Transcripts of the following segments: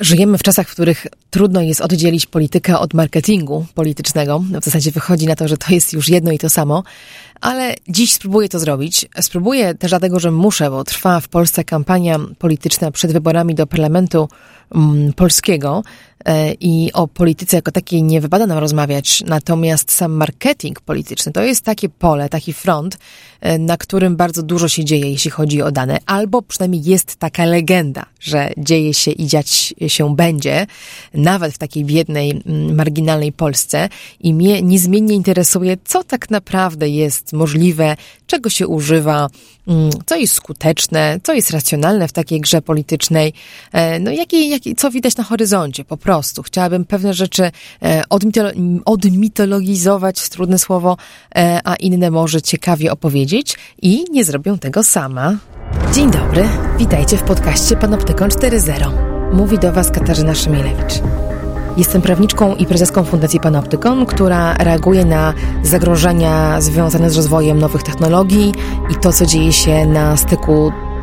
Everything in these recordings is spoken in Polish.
Żyjemy w czasach, w których trudno jest oddzielić politykę od marketingu politycznego. W zasadzie wychodzi na to, że to jest już jedno i to samo. Ale dziś spróbuję to zrobić. Spróbuję też dlatego, że muszę, bo trwa w Polsce kampania polityczna przed wyborami do Parlamentu mm, Polskiego i o polityce jako takiej nie wypada nam rozmawiać. Natomiast sam marketing polityczny to jest takie pole, taki front, e, na którym bardzo dużo się dzieje, jeśli chodzi o dane. Albo przynajmniej jest taka legenda, że dzieje się i dziać się będzie, nawet w takiej biednej, mm, marginalnej Polsce. I mnie niezmiennie interesuje, co tak naprawdę jest możliwe, czego się używa, co jest skuteczne, co jest racjonalne w takiej grze politycznej, e, no jakie, jakie, co widać na horyzoncie, po prostu. Chciałabym pewne rzeczy e, odmitolo- odmitologizować, trudne słowo, e, a inne może ciekawie opowiedzieć i nie zrobię tego sama. Dzień dobry, witajcie w podcaście Panoptykon 4.0. Mówi do Was Katarzyna Szymielewicz. Jestem prawniczką i prezeską Fundacji Panoptykon, która reaguje na zagrożenia związane z rozwojem nowych technologii i to, co dzieje się na styku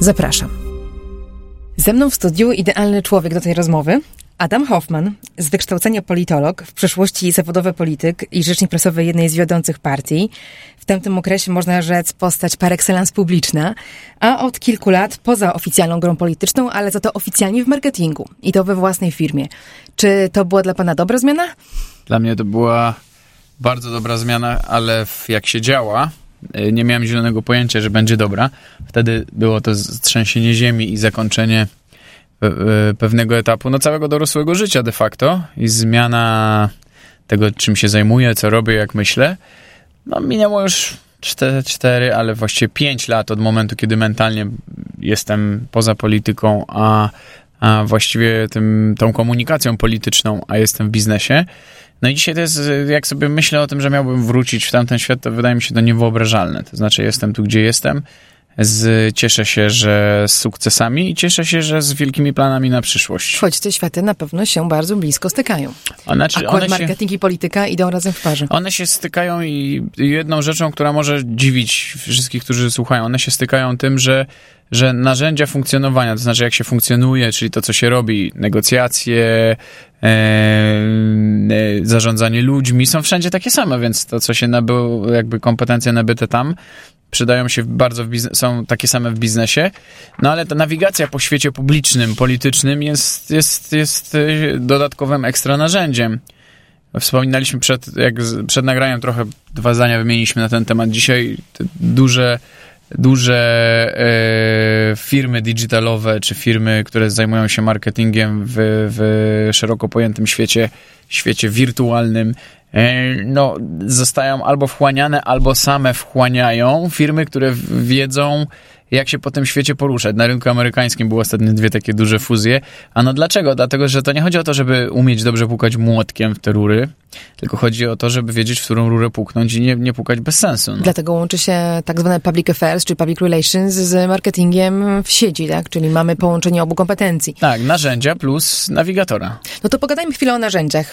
Zapraszam. Ze mną w studiu idealny człowiek do tej rozmowy. Adam Hoffman, z wykształcenia politolog, w przeszłości zawodowy polityk i rzecznik prasowy jednej z wiodących partii. W tamtym okresie można rzec postać par excellence publiczna, a od kilku lat poza oficjalną grą polityczną, ale za to oficjalnie w marketingu i to we własnej firmie. Czy to była dla pana dobra zmiana? Dla mnie to była bardzo dobra zmiana, ale jak się działa, nie miałem zielonego pojęcia, że będzie dobra. Wtedy było to trzęsienie ziemi i zakończenie pewnego etapu, no całego dorosłego życia de facto i zmiana tego, czym się zajmuję, co robię, jak myślę. No minęło już 4, 4 ale właściwie 5 lat od momentu, kiedy mentalnie jestem poza polityką, a, a właściwie tym, tą komunikacją polityczną, a jestem w biznesie. No i dzisiaj to jest, jak sobie myślę o tym, że miałbym wrócić w tamten świat, to wydaje mi się to niewyobrażalne. To znaczy jestem tu, gdzie jestem, z, cieszę się, że z sukcesami i cieszę się, że z wielkimi planami na przyszłość. Choć te światy na pewno się bardzo blisko stykają. One, czy, Akurat marketing się, i polityka idą razem w parze. One się stykają i jedną rzeczą, która może dziwić wszystkich, którzy słuchają, one się stykają tym, że że narzędzia funkcjonowania, to znaczy jak się funkcjonuje, czyli to, co się robi, negocjacje, e, e, zarządzanie ludźmi, są wszędzie takie same, więc to, co się nabyło, jakby kompetencje nabyte tam, przydają się bardzo są takie same w biznesie, no ale ta nawigacja po świecie publicznym, politycznym jest, jest, jest e, dodatkowym ekstra narzędziem. Wspominaliśmy przed, jak przed nagraniem trochę dwa zdania wymieniliśmy na ten temat. Dzisiaj duże duże e, firmy digitalowe, czy firmy, które zajmują się marketingiem w, w szeroko pojętym świecie, świecie wirtualnym, e, no, zostają albo wchłaniane, albo same wchłaniają firmy, które wiedzą, jak się po tym świecie poruszać. Na rynku amerykańskim były ostatnio dwie takie duże fuzje. A no dlaczego? Dlatego, że to nie chodzi o to, żeby umieć dobrze pukać młotkiem w te rury, tylko chodzi o to, żeby wiedzieć, w którą rurę puknąć i nie, nie pukać bez sensu. No. Dlatego łączy się tak zwane public affairs, czy public relations z marketingiem w sieci, tak? Czyli mamy połączenie obu kompetencji. Tak, narzędzia plus nawigatora. No to pogadajmy chwilę o narzędziach.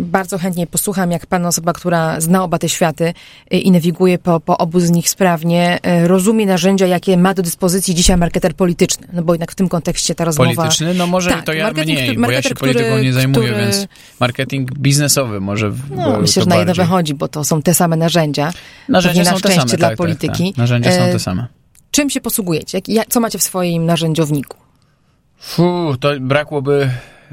Bardzo chętnie posłucham, jak pan osoba, która zna oba te światy i nawiguje po, po obu z nich sprawnie, y, rozumie narzędzia, jakie ma do dyspozycji dzisiaj marketer polityczny. No bo jednak w tym kontekście ta rozmowa... Polityczny? No może tak, to ja mniej, bo ja się polityką który, nie zajmuję, który... więc marketing biznesowy może No, myślę, że na jedno wychodzi, bo to są te same narzędzia. Narzędzia są te same, dla tak, polityki. Tak, tak. Narzędzia są te e, same. Czym się posługujecie? Co macie w swoim narzędziowniku? Fu, to brakłoby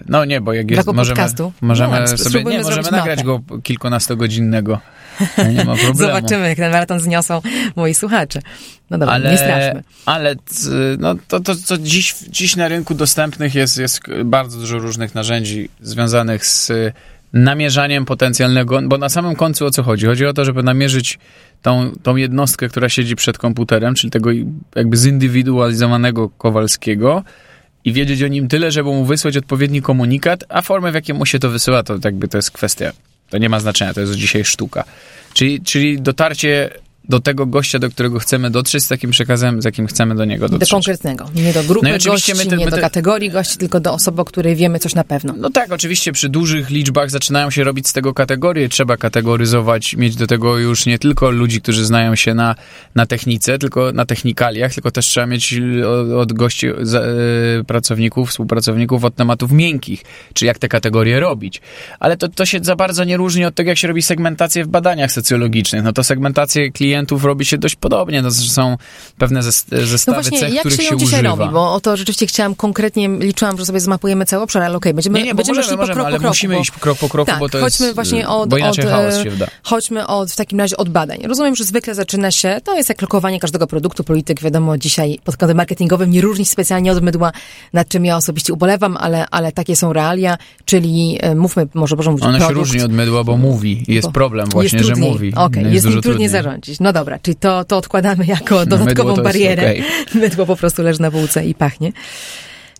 No nie, bo jak jest, Braku możemy, podcastu? możemy No, sobie, nie, możemy nagrać mapę. go kilkunastogodzinnego. Nie ma problemu. Zobaczymy, jak ten maraton zniosą moi słuchacze. No dobra, nie straszmy. ale no, to, to, co dziś, dziś na rynku dostępnych jest, jest bardzo dużo różnych narzędzi związanych z namierzaniem potencjalnego, bo na samym końcu o co chodzi? Chodzi o to, żeby namierzyć tą, tą jednostkę, która siedzi przed komputerem, czyli tego jakby zindywidualizowanego Kowalskiego i wiedzieć o nim tyle, żeby mu wysłać odpowiedni komunikat, a formę, w jakiej mu się to wysyła, to jakby to jest kwestia, to nie ma znaczenia, to jest dzisiaj sztuka. Czyli, czyli dotarcie do tego gościa, do którego chcemy dotrzeć z takim przekazem, z jakim chcemy do niego Do dotrzeć. konkretnego. Nie do grupy No i oczywiście gości, my te- nie my do te- kategorii gości, tylko do osoby, o której wiemy coś na pewno. No tak, oczywiście przy dużych liczbach zaczynają się robić z tego kategorie. Trzeba kategoryzować, mieć do tego już nie tylko ludzi, którzy znają się na, na technice, tylko na technikaliach, tylko też trzeba mieć od, od gości, e, pracowników, współpracowników od tematów miękkich, czy jak te kategorie robić. Ale to, to się za bardzo nie różni od tego, jak się robi segmentację w badaniach socjologicznych. No to segmentację klientów robi się dość podobnie. No, są pewne No zestawy właśnie, cech, jak których się się, ją dzisiaj używa. robi? Bo o to rzeczywiście chciałam konkretnie, liczyłam, że sobie zmapujemy cały obszar, ale okej, będziemy, Nie, nie, będziemy możemy, szli po możemy, krok ale po kroku. musimy bo... iść krok po kroku, tak, bo to chodźmy jest... właśnie od, bo inaczej od, chaos e, się wda. Chodźmy od, w takim razie od badań. Rozumiem, że zwykle zaczyna się, to jest jak lokowanie każdego produktu. Polityk, wiadomo, dzisiaj pod kątem marketingowym nie różni się specjalnie od mydła, nad czym ja osobiście ubolewam, ale, ale takie są realia, czyli e, mówmy, może możemy mówić Ono się produkt. różni od mydła, bo mówi. I jest Bo problem właśnie, jest że mówi. Okej, No jest, dużo trudniej trudniej. zarządzić. No dobra, czyli to, to odkładamy jako No, dodatkową jest barierę. okej. Mydło po prostu leży na półce i pachnie.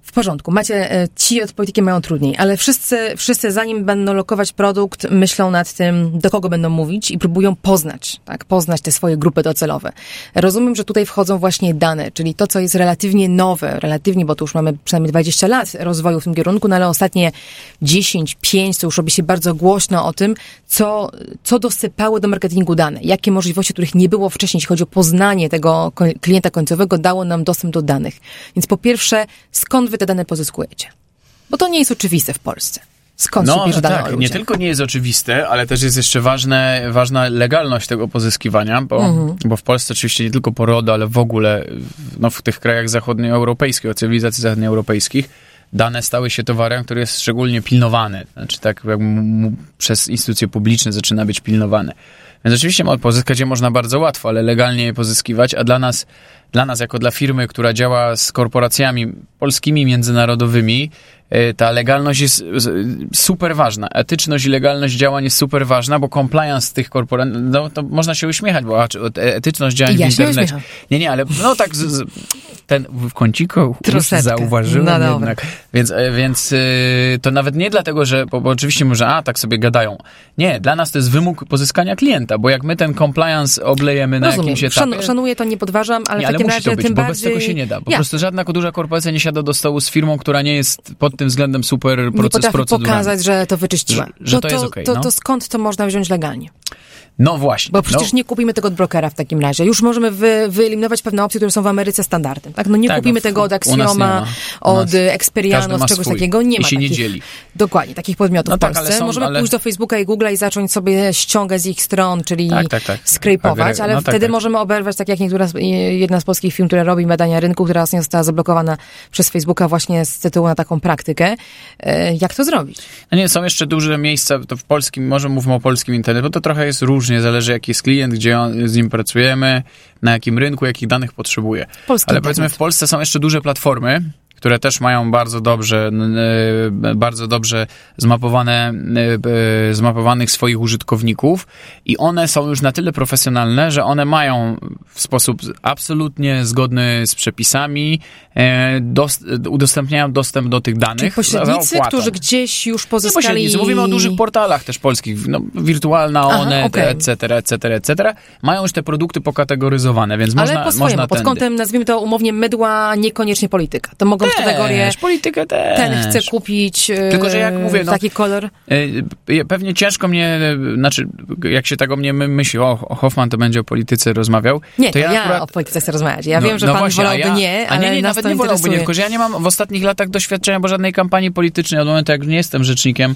W porządku. Macie, e, ci od polityki mają trudniej, ale wszyscy, wszyscy zanim będą lokować produkt, myślą nad tym, do kogo będą mówić i próbują poznać, tak, poznać te swoje grupy docelowe. Rozumiem, że tutaj wchodzą właśnie dane, czyli to, co jest relatywnie nowe, relatywnie, bo tu już mamy przynajmniej 20 lat rozwoju w tym kierunku, no ale ostatnie 10, 5, to już robi się bardzo głośno o tym, co, co dosypały do marketingu dane, jakie możliwości, których nie było wcześniej, jeśli chodzi o poznanie tego klienta końcowego, dało nam dostęp do danych. Więc po pierwsze, skąd wy te dane pozyskujecie? Bo to nie jest oczywiste w Polsce. Skąd się No, bierze no dane tak, nie tylko nie jest oczywiste, ale też jest jeszcze ważne, ważna legalność tego pozyskiwania, bo, Mhm. bo w Polsce oczywiście nie tylko po RODO, ale w ogóle w- no, w tych krajach zachodnioeuropejskich, o cywilizacji zachodnioeuropejskich, dane stały się towarem, który jest szczególnie pilnowany. Znaczy tak jak przez instytucje publiczne zaczyna być pilnowany. Więc oczywiście pozyskać je można bardzo łatwo, ale legalnie je pozyskiwać, a dla nas, dla nas jako dla firmy, która działa z korporacjami polskimi, międzynarodowymi, ta legalność jest y, super ważna. Etyczność i legalność działań jest super ważna, bo compliance tych korporacji, no to można się uśmiechać, bo e- etyczność działań Ja w internecie. Nie, nie, ale no tak z, z, ten w kąciku zauważyłem No jednak. Więc, e, więc y, to nawet nie dlatego, że, bo, bo oczywiście może, a tak sobie gadają. Nie, dla nas to jest wymóg pozyskania klienta, bo jak my ten compliance oblejemy na Rozumiem. jakimś etapie... Szan, szanuję to, nie podważam, ale nie, w ale takim musi razie to być, tym bo bardziej... bez tego się nie da. Po Ja. prostu żadna duża korporacja nie siada do stołu z firmą, która nie jest pod tym względem super nie proces, potrafi proceduralny. pokazać, że to wyczyściła. Że- że no to jest okej, to, no. to skąd to można wziąć legalnie? No właśnie. Bo przecież no, nie kupimy tego od brokera w takim razie. Już możemy wy, wyeliminować pewne opcje, które są w Ameryce standardem. Tak? No nie Tak, kupimy no, tego od nie Axioma, od Experiano, z czegoś swój takiego. Nie i ma się nie takich, dzieli. Dokładnie, takich podmiotów No w tak, Polsce. są- możemy ale- pójść do Facebooka i Google'a i zacząć sobie ściągać z ich stron, czyli Tak, tak, tak. skrypować, ale no tak, wtedy tak. możemy oberwać, tak jak niektóra, jedna z polskich firm, która robi badania rynku, która została zablokowana przez Facebooka właśnie z tytułu na taką praktykę. E, Jak to zrobić? No nie, są jeszcze duże miejsca, to w polskim, może mówmy o polskim internecie, bo to trochę jest różnie, zależy jaki jest klient, gdzie on, z nim pracujemy, na jakim rynku, jakich danych potrzebuje. Polski Ale powiedzmy internet. w Polsce są jeszcze duże platformy, które też mają bardzo dobrze, bardzo dobrze zmapowane, e, e, zmapowanych swoich użytkowników i one są już na tyle profesjonalne, że one mają w sposób absolutnie zgodny z przepisami, e, dos, udostępniają dostęp do tych danych. Czyli pośrednicy, którzy gdzieś już Nie pozyskali... pośrednicy, mówimy o dużych portalach też polskich, no, Wirtualna, Aha, Onet, okej. etc., etc., etc., mają już te produkty pokategoryzowane, więc Ale można, po swojemu, można pod tędy. kątem, nazwijmy to umownie, mydła, niekoniecznie polityka. To mogą kategorie, Też, politykę też. ten chce kupić e, Tylko, że jak mówię, no- taki kolor. E, Pewnie ciężko mnie, e, znaczy, jak się tak o mnie my- myśli, o, Hoffman to będzie o polityce rozmawiał. Nie, to ja, ja, akurat, o polityce chcę rozmawiać. Ja no, wiem, że no pan właśnie, wolałby ja, nie, a ale nie, nie, nawet nie wolałby nie, tylko że ja nie mam w ostatnich latach doświadczenia, bo żadnej kampanii politycznej, od momentu jak nie jestem rzecznikiem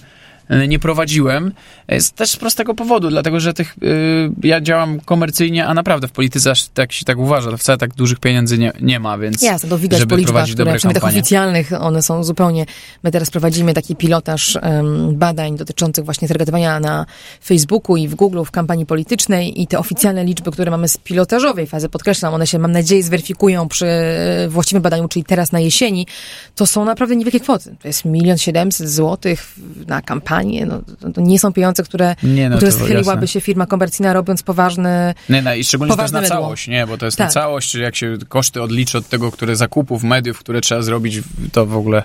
nie prowadziłem. Z też z prostego powodu, dlatego że tych, y, ja działam komercyjnie, a naprawdę w polityce aż tak się tak uważa, wcale tak dużych pieniędzy nie, nie ma, więc Jasne, to widać żeby po liczbach, prowadzić które dobre przynajmniej kampanie. oficjalnych, one są zupełnie, my teraz prowadzimy taki pilotaż em, badań dotyczących właśnie targetowania na Facebooku i w Google w kampanii politycznej i te oficjalne liczby, które mamy z pilotażowej fazy, podkreślam, one się mam nadzieję zweryfikują przy właściwym badaniu, czyli teraz na jesieni, to są naprawdę niewielkie kwoty. To jest milion siedemset złotych na kampanię, no, to, nie są pieniądze, które, Nie, no które schyliłaby jasne. się firma komercyjna robiąc poważny Nie, no, i szczególnie to jest na mydło. całość, nie, bo to jest Tak. na całość, czyli jak się koszty odliczy od tego, które zakupów, mediów, które trzeba zrobić, to w ogóle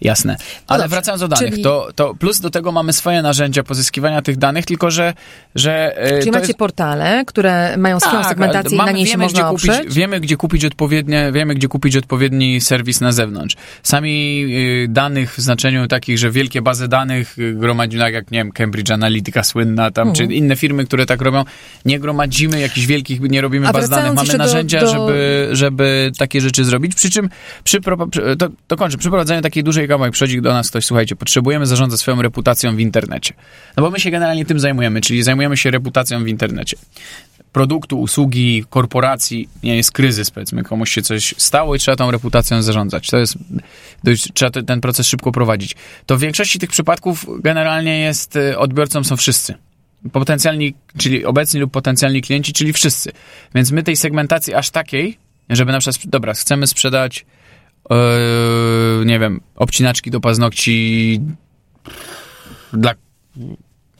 jasne. Ale dobrze, wracając do danych, czyli- to, to plus do tego mamy swoje narzędzia pozyskiwania tych danych, tylko że, że e, Czyli macie jest... portale, które mają swoją Tak, segmentację i mamy- na niej się wiemy, można gdzie kupić? Wiemy, gdzie kupić odpowiednie, wiemy, gdzie kupić odpowiedni serwis na zewnątrz. Sami y, danych w znaczeniu takich, że wielkie bazy danych y, gromadzimy, tak jak, nie wiem, Cambridge Analytica słynna tam, Mhm. czy inne firmy, które tak robią, nie gromadzimy jakichś wielkich, nie robimy A baz danych. Mamy jeszcze do- narzędzia, do- żeby, żeby takie rzeczy zrobić. Przy czym, przy, pro- przy, to, to kończę, przy prowadzeniu takiej dużej kampanii przychodzi do nas ktoś, słuchajcie, potrzebujemy zarządzać swoją reputacją w internecie. No bo my się generalnie tym zajmujemy, czyli zajmujemy się reputacją w internecie produktu, usługi, korporacji, nie jest kryzys, powiedzmy, komuś się coś stało i trzeba tą reputacją zarządzać. To jest, dość, trzeba te, ten proces szybko prowadzić. To w większości tych przypadków generalnie jest, y, odbiorcą są wszyscy. Potencjalni, czyli obecni lub potencjalni klienci, czyli wszyscy. Więc my tej segmentacji aż takiej, żeby na przykład, dobra, chcemy sprzedać, yy, nie wiem, obcinaczki do paznokci dla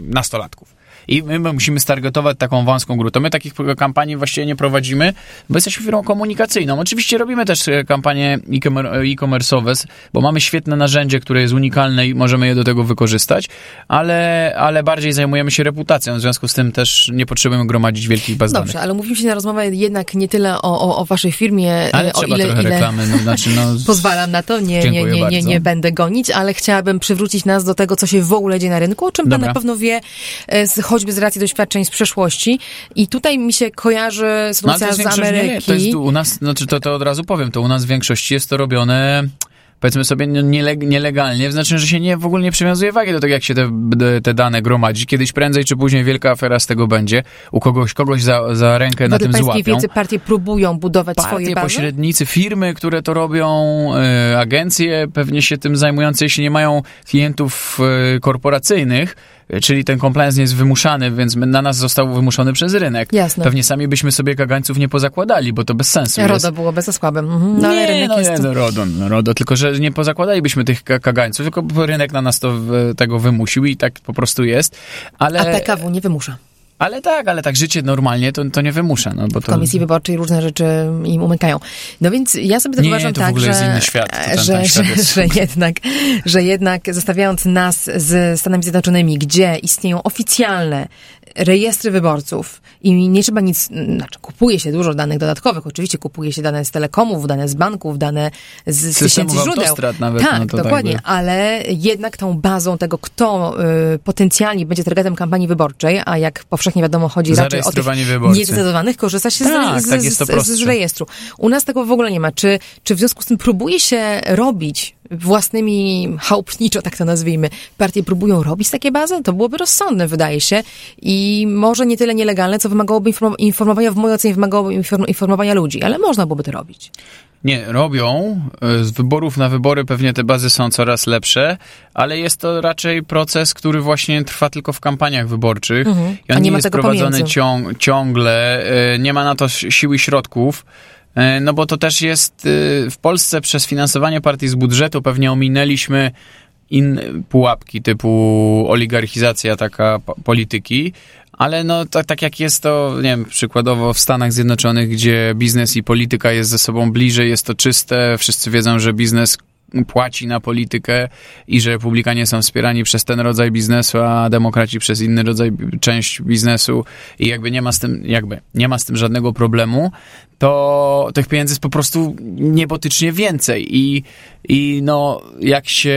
nastolatków. I my, my musimy stargetować taką wąską grupę. My takich kampanii właściwie nie prowadzimy, bo jesteśmy firmą komunikacyjną. Oczywiście robimy też e, kampanie e-commer- e-commerce'owe, bo mamy świetne narzędzie, które jest unikalne i możemy je do tego wykorzystać, ale, ale bardziej zajmujemy się reputacją, w związku z tym też nie potrzebujemy gromadzić wielkich baz danych. Dobrze, ale mówimy się na rozmowę jednak nie tyle o, o, o waszej firmie, Ale e, o trzeba ile, ile reklamy, no, znaczy, no, pozwalam na to, nie, nie, nie, nie, nie będę gonić, ale chciałabym przywrócić nas do tego, co się w ogóle dzieje na rynku, o czym pan Dobra. na pewno wie, e, z, choćby z racji doświadczeń z przeszłości. I tutaj mi się kojarzy No, sytuacja jest z większość nie, Ameryki. to jest u nas, znaczy to, to od razu powiem, to u nas w większości jest to robione powiedzmy sobie no, nieleg- nielegalnie, w znaczeniu, że się nie, w ogóle nie przywiązuje wagi do tego, jak się te, te dane gromadzi. Kiedyś prędzej czy później wielka afera z tego będzie. U kogoś, kogoś za, za rękę na tym złapią. wiedzy partie próbują budować swoje Partie, bazy? pośrednicy, firmy, które to robią, e, agencje pewnie się tym zajmujące, jeśli nie mają klientów e, korporacyjnych, czyli ten compliance nie jest wymuszany, więc na nas został wymuszony przez rynek. Jasne. Pewnie sami byśmy sobie kagańców nie pozakładali, bo to bez sensu jest. RODO byłoby za słabym. Mhm. No, ale nie, rynek no jest... nie, no RODO, no RODO, tylko że nie pozakładalibyśmy tych ka- kagańców, tylko rynek na nas to tego wymusił i tak po prostu jest. Ale, A PKW nie wymusza. Ale tak, ale tak życie normalnie to, to nie wymusza, no bo W to... komisji wyborczej różne rzeczy im umykają. No więc ja sobie tak Nie, uważam to w tak, ogóle że, jest inny świat. To ten- że, ten świat że, że, jednak, że jednak zostawiając nas z Stanami Zjednoczonymi, gdzie istnieją oficjalne rejestry wyborców i nie trzeba nic, znaczy kupuje się dużo danych dodatkowych, oczywiście kupuje się dane z telekomów, dane z banków, dane z, tysięcy źródeł. nawet, tak, no tak dokładnie, by- ale jednak tą bazą tego, kto y, potencjalnie będzie targetem kampanii wyborczej, a jak powszechnie wiadomo chodzi raczej o tych wyborcy. niezdecydowanych, korzysta się Tak, z, tak, z, to z, z rejestru. U nas tego w ogóle nie ma. Czy, czy w związku z tym próbuje się robić własnymi chałupniczo, tak to nazwijmy, partie próbują robić takie bazy? To byłoby rozsądne, wydaje się. I może nie tyle nielegalne, co wymagałoby inform- informowania, w mojej ocenie wymagałoby inform- informowania ludzi, ale można byłoby to robić. Nie, robią. E, Z wyborów na wybory pewnie te bazy są coraz lepsze, ale jest to raczej proces, który właśnie trwa tylko w kampaniach wyborczych. Mhm. I on nie nie jest prowadzony ciąg, ciągle. e, Nie ma na to siły środków. E, No bo to też jest e, w Polsce przez finansowanie partii z budżetu pewnie ominęliśmy inne pułapki typu oligarchizacja taka po- polityki, ale no tak jak jest to, nie wiem, przykładowo w Stanach Zjednoczonych, gdzie biznes i polityka jest ze sobą bliżej, jest to czyste, wszyscy wiedzą, że biznes płaci na politykę i że republikanie są wspierani przez ten rodzaj biznesu, a demokraci przez inny rodzaj, część biznesu i jakby nie ma z tym, jakby nie ma z tym żadnego problemu, to tych pieniędzy jest po prostu niebotycznie więcej. I, i no jak się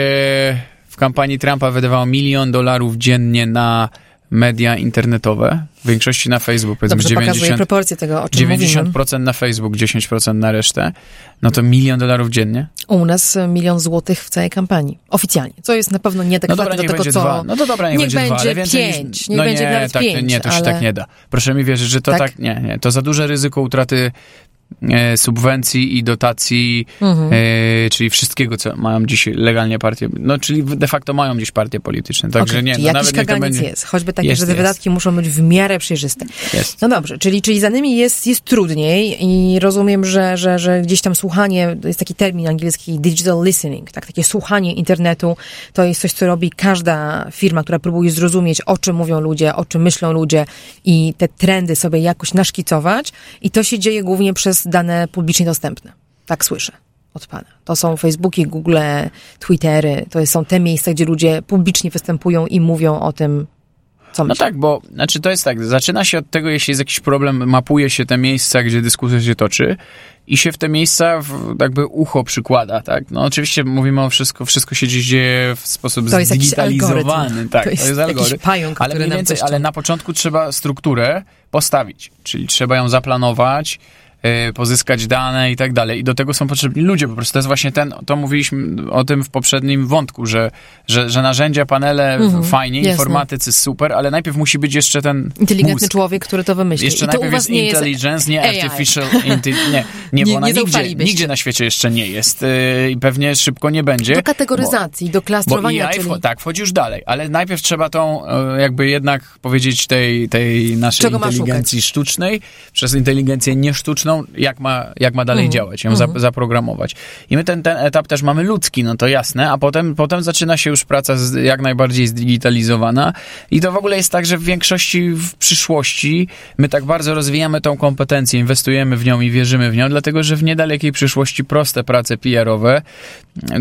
w kampanii Trumpa wydawało milion dolarów dziennie na media internetowe, w większości na Facebook, powiedzmy Dobrze pokazuje 90, proporcje tego, o czym mówimy. 90% na Facebook, 10% na resztę, no to milion dolarów dziennie. U nas milion złotych w całej kampanii. Oficjalnie. Co jest na pewno No nieadekwatne dobra, do tego, co... dwa. No to dobra, niech, niech będzie, dwa, będzie pięć, niż... niech no będzie nie, tak, pięć, Nie, to się ale- tak nie da. Proszę mi wierzyć, że to Tak? tak, nie, nie. To za duże ryzyko utraty e, subwencji i dotacji, Mhm. e, czyli wszystkiego, co mają dziś legalnie partie, no czyli de facto mają dziś partie polityczne. Także Okej, nie, no, nawet niech to będzie... jest, choćby takie, Jest, że te jest. wydatki muszą być w miarę przejrzyste. Jest. No dobrze, czyli, czyli za nimi jest, jest trudniej i rozumiem, że, że, że gdzieś tam słuchanie, jest taki termin angielski digital listening, tak, takie słuchanie internetu, to jest coś, co robi każda firma, która próbuje zrozumieć, o czym mówią ludzie, o czym myślą ludzie i te trendy sobie jakoś naszkicować i to się dzieje głównie przez dane publicznie dostępne. Tak słyszę od pana. To są Facebooki, Google, Twittery, to są te miejsca, gdzie ludzie publicznie występują i mówią o tym, co No myślą. tak, bo znaczy to jest tak, zaczyna się od tego, jeśli jest jakiś problem, mapuje się te miejsca, gdzie dyskusja się toczy i się w te miejsca w, jakby ucho przykłada, tak? No oczywiście mówimy o wszystko, wszystko się gdzieś dzieje w sposób To jest zdigitalizowany, tak, To jest jakiś algorytm. pająk, ale mniej więcej, ale na początku trzeba strukturę postawić, czyli trzeba ją zaplanować, pozyskać dane i tak dalej. I do tego są potrzebni ludzie po prostu. To jest właśnie ten, to mówiliśmy o tym w poprzednim wątku, że, że, że narzędzia, panele fajnie, jasne. informatycy super, ale najpierw musi być jeszcze ten Inteligentny mózg. człowiek, który to wymyśli. Jeszcze I najpierw jest nie intelligence, nie AI. artificial intelligence. Nie, nie, Nie- bo ona nie nigdzie, nigdzie na świecie jeszcze nie jest yy, i pewnie szybko nie będzie. do kategoryzacji, do Bo, bo klastrowania, AI, czyli tak, wchodzi już dalej, ale najpierw trzeba tą, e, jakby jednak powiedzieć tej, tej naszej Czego inteligencji sztucznej, przez inteligencję niesztuczną, jak ma, jak ma dalej działać, ją zap- zaprogramować. I my ten, ten etap też mamy ludzki, no to jasne, a potem, potem zaczyna się już praca z, jak najbardziej zdigitalizowana i to w ogóle jest tak, że w większości w przyszłości my tak bardzo rozwijamy tą kompetencję, inwestujemy w nią i wierzymy w nią, dlatego że w niedalekiej przyszłości proste prace PR-owe,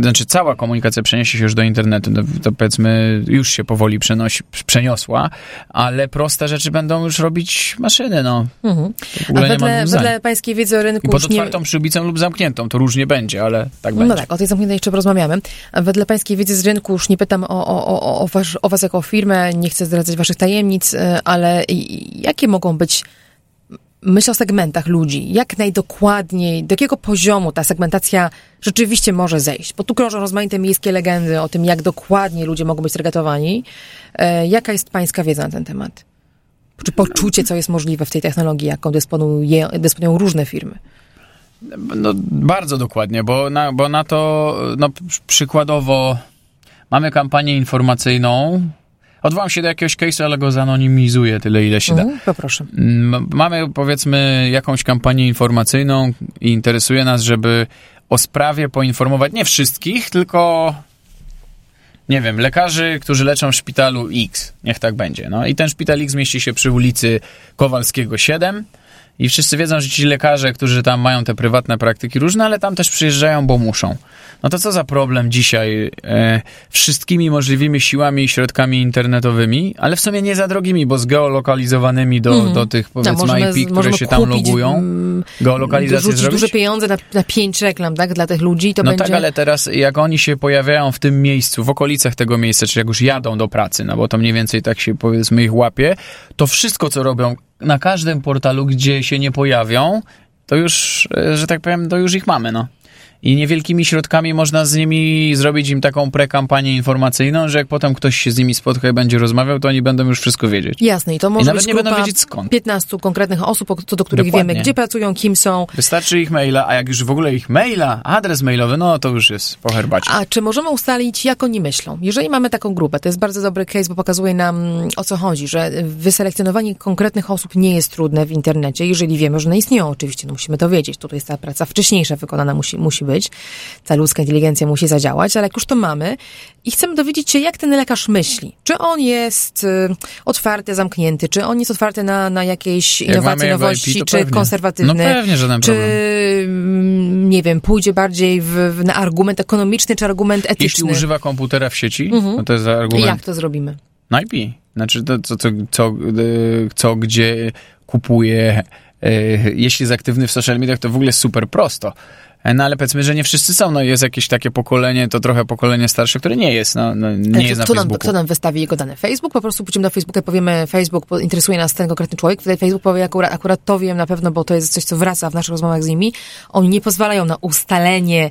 znaczy cała komunikacja przeniesie się już do internetu, to, to powiedzmy już się powoli przenosi, przeniosła, ale proste rzeczy będą już robić maszyny, no. Mhm. W A ogóle nie ma wedle, pańskiej wiedzy o rynku I pod już nie... otwartą przybicą lub zamkniętą, to różnie będzie, ale tak No będzie. tak, o tej zamkniętej jeszcze porozmawiamy. Wedle pańskiej wiedzy z rynku już nie pytam o, o, o, o, was, o was jako firmę, nie chcę zdradzać waszych tajemnic, e, ale jakie mogą być myśl o segmentach ludzi, jak najdokładniej, do jakiego poziomu ta segmentacja rzeczywiście może zejść? Bo tu krążą rozmaite miejskie legendy o tym, jak dokładnie ludzie mogą być targetowani. E, Jaka jest pańska wiedza na ten temat? Czy poczucie, co jest możliwe w tej technologii, jaką dysponuje, dysponują różne firmy? No, bardzo dokładnie, bo na, bo na to, no, pr- przykładowo mamy kampanię informacyjną. Odwołam się do jakiegoś case'u, ale go zanonimizuję tyle, ile się da. Mhm, poproszę. M- Mamy powiedzmy jakąś kampanię informacyjną i interesuje nas, żeby o sprawie poinformować nie wszystkich, tylko nie wiem, lekarzy, którzy leczą w szpitalu X. Niech tak będzie. No i ten szpital X mieści się przy ulicy Kowalskiego 7. I wszyscy wiedzą, że ci lekarze, którzy tam mają te prywatne praktyki różne, ale tam też przyjeżdżają, bo muszą. No to co za problem dzisiaj e, wszystkimi możliwymi siłami i środkami internetowymi, ale w sumie nie za drogimi, bo zgeolokalizowanymi do, do tych powiedzmy Tak, możemy- IP, które możemy się tam logują. mm, Geolokalizację zrobić? duże pieniądze na, na pięć reklam, tak? Dla tych ludzi to No będzie... tak, ale teraz jak oni się pojawiają w tym miejscu, w okolicach tego miejsca, czy jak już jadą do pracy, no bo to mniej więcej tak się powiedzmy ich łapie, to wszystko co robią na każdym portalu, gdzie się nie pojawią, to już, e, że tak powiem, to już ich mamy, no. I niewielkimi środkami można z nimi zrobić im taką prekampanię informacyjną, że jak potem ktoś się z nimi spotka i będzie rozmawiał, to oni będą już wszystko wiedzieć. Jasne, i to może nawet być nie będą wiedzieć skąd. 15 konkretnych osób, co do których Dokładnie. wiemy, gdzie pracują, kim są. Wystarczy ich maila, a jak już w ogóle ich maila, adres mailowy, no to już jest po herbacie. A czy możemy ustalić, jak oni myślą? Jeżeli mamy taką grupę, to jest bardzo dobry case, bo pokazuje nam, o co chodzi, że wyselekcjonowanie konkretnych osób nie jest trudne w internecie, jeżeli wiemy, że one istnieją oczywiście, no musimy to wiedzieć. Tutaj jest ta praca wcześniejsza wykonana musi, musi być. Ta ludzka inteligencja musi zadziałać, ale jak już to mamy i chcemy dowiedzieć się, jak ten lekarz myśli. Czy on jest y, otwarty, zamknięty, czy on jest otwarty na, na jakieś Jak innowacje, nowości, IP, czy pewnie. konserwatywny. No pewnie, żaden czy, problem. mm, nie wiem, pójdzie bardziej w, w, na argument ekonomiczny, czy argument etyczny. Jeśli używa komputera w sieci, no to jest I argument jak to zrobimy? na IP. Znaczy to, co, co, co, y, co gdzie kupuje. y, Jeśli jest aktywny w social mediach, to w ogóle jest super prosto. E, No ale powiedzmy, że nie wszyscy są. No jest jakieś takie pokolenie, to trochę pokolenie starsze, które nie jest, no, no nie Ale jest na kto, nam, Facebooku. kto nam wystawi jego dane? Facebook? Po prostu pójdziemy do Facebooka i powiemy, Facebook, bo interesuje nas ten konkretny człowiek. Wtedy Facebook powie, akurat, akurat to wiem na pewno, bo to jest coś, co wraca w naszych rozmowach z nimi. Oni nie pozwalają na ustalenie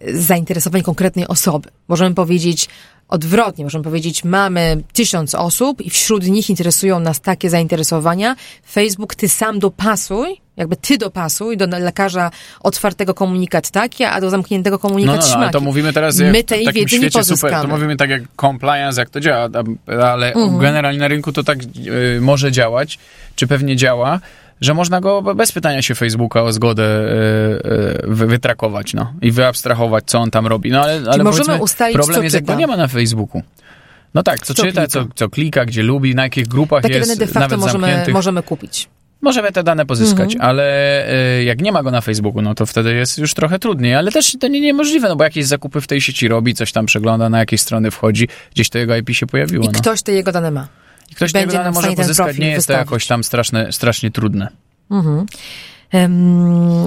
e, zainteresowań konkretnej osoby. Możemy powiedzieć odwrotnie, możemy powiedzieć, mamy tysiąc osób i wśród nich interesują nas takie zainteresowania. Facebook, ty sam dopasuj, jakby ty dopasuj do lekarza otwartego komunikat taki, a do zamkniętego No, komunikat no, no, ale śmaki. to mówimy teraz My jak w tej takim wiedzy świecie super, to mówimy tak jak compliance, jak to działa, ale Mhm. generalnie na rynku to tak y, może działać, czy pewnie działa, że można go bez pytania się Facebooka o zgodę y, y, wy- wytrakować, no i wyabstrahować, co on tam robi. No ale, ale możemy ustalić, problem co jest, jak go nie ma na Facebooku. No tak, co, Co czyta, klika. co, co klika, gdzie lubi, na jakich grupach Takie jest, de facto nawet możemy, zamkniętych. możemy kupić. Możemy te dane pozyskać, Mhm. ale y, jak nie ma go na Facebooku, no to wtedy jest już trochę trudniej, ale też to nie niemożliwe, no bo jakieś zakupy w tej sieci robi, coś tam przegląda, na jakieś strony wchodzi, gdzieś to jego IP się pojawiło. I no. ktoś te jego dane ma. I ktoś będzie tego dane może pozyskać, nie jest to wystawić. jakoś tam straszne, strasznie trudne. Em,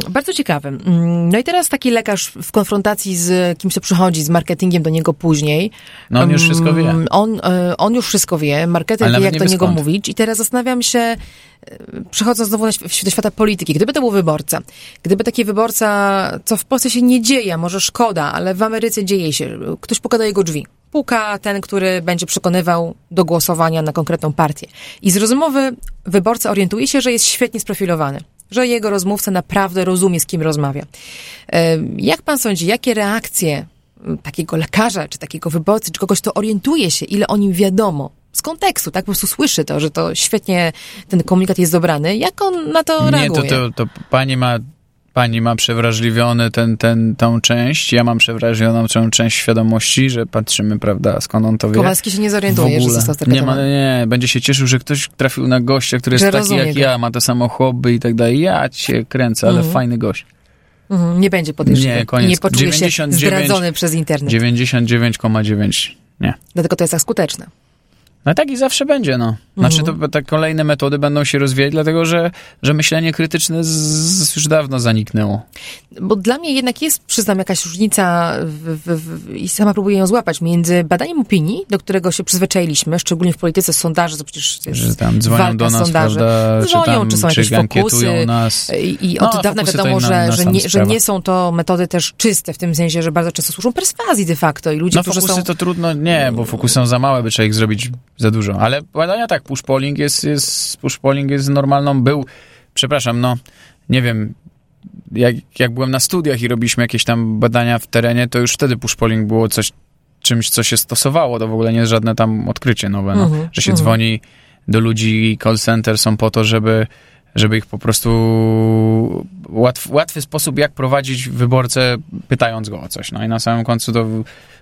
bardzo ciekawe. Mm, No i teraz taki lekarz w konfrontacji z kimś, kto przychodzi z marketingiem do niego później. No on już wszystko wie. On, e, on już wszystko wie, marketer Ale wie, jak nie do niego skąd. mówić. I teraz zastanawiam się, e, przechodząc znowu do świata polityki, gdyby to był wyborca, gdyby taki wyborca, co w Polsce się nie dzieje, może szkoda, ale w Ameryce dzieje się, ktoś puka do jego drzwi. Puka ten, który będzie przekonywał do głosowania na konkretną partię. I z rozmowy wyborca orientuje się, że jest świetnie sprofilowany. Że jego rozmówca naprawdę rozumie, z kim rozmawia. E, Jak pan sądzi, jakie reakcje takiego lekarza, czy takiego wyborcy, czy kogoś, kto orientuje się, ile o nim wiadomo, z kontekstu, tak po prostu słyszy to, że to świetnie ten komunikat jest dobrany, jak on na to Nie, reaguje? to, to, to pani ma pani ma przewrażliwiony ten, ten, tą część, ja mam przewrażlivioną tą część świadomości, że patrzymy, prawda, skąd on to wie. Kowalski się nie zorientuje, że został nie, ma, nie, będzie się cieszył, że ktoś trafił na gościa, który Że jest taki jak go. ja, ma to samo hobby i tak dalej. Ja cię kręcę, ale fajny gość. Mhm, nie będzie podejrzany. Nie, koniec. Nie poczuje się 99 zdradzony przez internet. 99,9. Nie. Dlatego to jest tak skuteczne. No tak i zawsze będzie, no. Znaczy Mhm. to te kolejne metody będą się rozwijać, dlatego że, że myślenie krytyczne z, z już dawno zaniknęło. Bo dla mnie jednak jest, przyznam, jakaś różnica w, w, w, i sama próbuję ją złapać, między badaniem opinii, do którego się przyzwyczailiśmy, szczególnie w polityce sondaże, to przecież jest Że tam dzwonią do nas, sondaży. prawda? Dzwonią, czy, tam, czy są jakieś fokusy. nas. I, i No, od dawna fokusy to wiadomo, że, inna że, tam nie, że nie są to metody też czyste, w tym sensie, że bardzo często służą perswazji de facto i ludzie, No którzy fokusy są... to trudno, nie, bo fokusy są za małe, by trzeba ich zrobić za dużo. Ale badania tak, push polling jest, jest, push polling jest normalną, był, przepraszam, no, nie wiem, jak, jak byłem na studiach i robiliśmy jakieś tam badania w terenie, to już wtedy push polling było coś, czymś, co się stosowało, to w ogóle nie jest żadne tam odkrycie nowe, no, Mhm, że się dzwoni do ludzi, call center są po to, żeby żeby ich po prostu łatw, łatwy sposób, jak prowadzić wyborcę, pytając go o coś. No i na samym końcu to,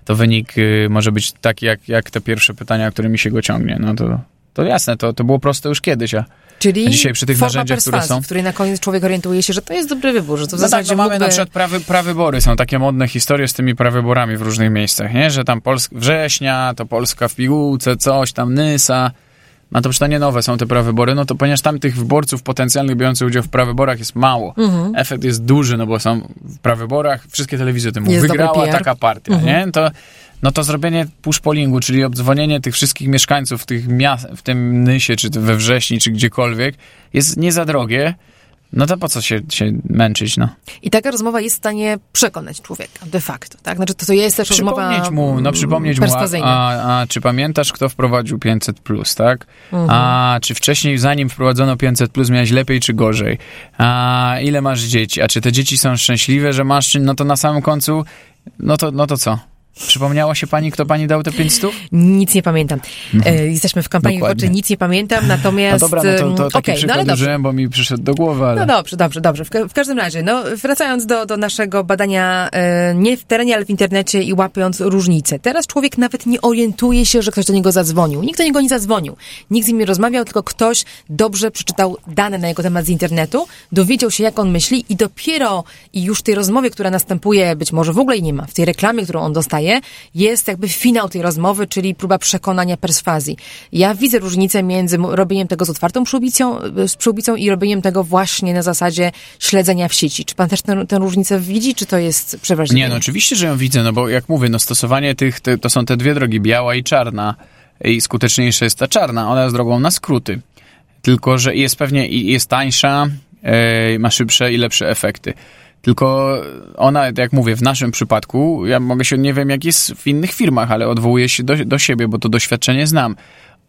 to wynik y, może być taki, jak, jak te pierwsze pytania, którymi się go ciągnie. No to, to jasne, to, to było proste już kiedyś, a Czyli A dzisiaj przy tych narzędziach, które są? w której na koniec człowiek orientuje się, że to jest dobry wybór, że to w no tak, zasadzie no mamy mógłby... na przykład prawy, prawybory, są takie modne historie z tymi prawyborami w różnych miejscach, nie? Że tam Polsk września, to Polska w pigułce, coś tam, Nysa. No to nie nowe są te prawybory, no to ponieważ tam tych wyborców potencjalnych biorących udział w prawyborach jest mało. Efekt jest duży, no bo są w prawyborach, wszystkie telewizje tym mówią, wygrała taka partia, nie? To, no to zrobienie push pollingu, czyli obdzwonienie tych wszystkich mieszkańców tych miast, w tym Nysie, czy we Wrześni, czy gdziekolwiek, jest nie za drogie. No to po co się, się męczyć, no? I taka rozmowa jest w stanie przekonać człowieka, de facto, tak? Znaczy, to, to jest też rozmowa Przypomnieć mu, no przypomnieć mu, a, a, a czy pamiętasz, kto wprowadził 500 plus, tak? Mhm. A czy wcześniej, zanim wprowadzono 500 plus, miałeś lepiej czy gorzej? A ile masz dzieci? A czy te dzieci są szczęśliwe, że masz, no to na samym końcu, no to, no to co? Przypomniała się pani, kto pani dał te 500? Nic nie pamiętam. E, jesteśmy w kampanii wyborczej, nic nie pamiętam, No natomiast... dobra, no to, to taki okej, no przykład ale dobrze. użyłem, bo mi przyszedł do głowy, ale... No dobrze, dobrze, dobrze. W, ka- w każdym razie, no, wracając do, do naszego badania e, nie w terenie, ale w internecie i łapiąc różnice. Teraz człowiek nawet nie orientuje się, że ktoś do niego zadzwonił. Nikt do niego nie zadzwonił. Nikt z nim nie rozmawiał, tylko ktoś dobrze przeczytał dane na jego temat z internetu, dowiedział się, jak on myśli i dopiero i już w tej rozmowie, która następuje, być może w ogóle jej nie ma, w tej reklamie, którą on dostaje, dzieje, jest jakby finał tej rozmowy, czyli próba przekonania perswazji. Ja widzę różnicę między robieniem tego z otwartą przyłbicą, z przyłbicą i robieniem tego właśnie na zasadzie śledzenia w sieci. Czy pan też tę, tę różnicę widzi, czy to jest przewrażliwe? Nie, no oczywiście, że ją widzę, no bo jak mówię, no stosowanie tych, te, to są te dwie drogi, biała i czarna i skuteczniejsza jest ta czarna, ona jest drogą na skróty. Tylko, że jest pewnie jest tańsza, yy, ma szybsze i lepsze efekty. Tylko ona, jak mówię, w naszym przypadku, ja mogę się, nie wiem jak jest w innych firmach, ale odwołuję się do, do siebie, bo to doświadczenie znam.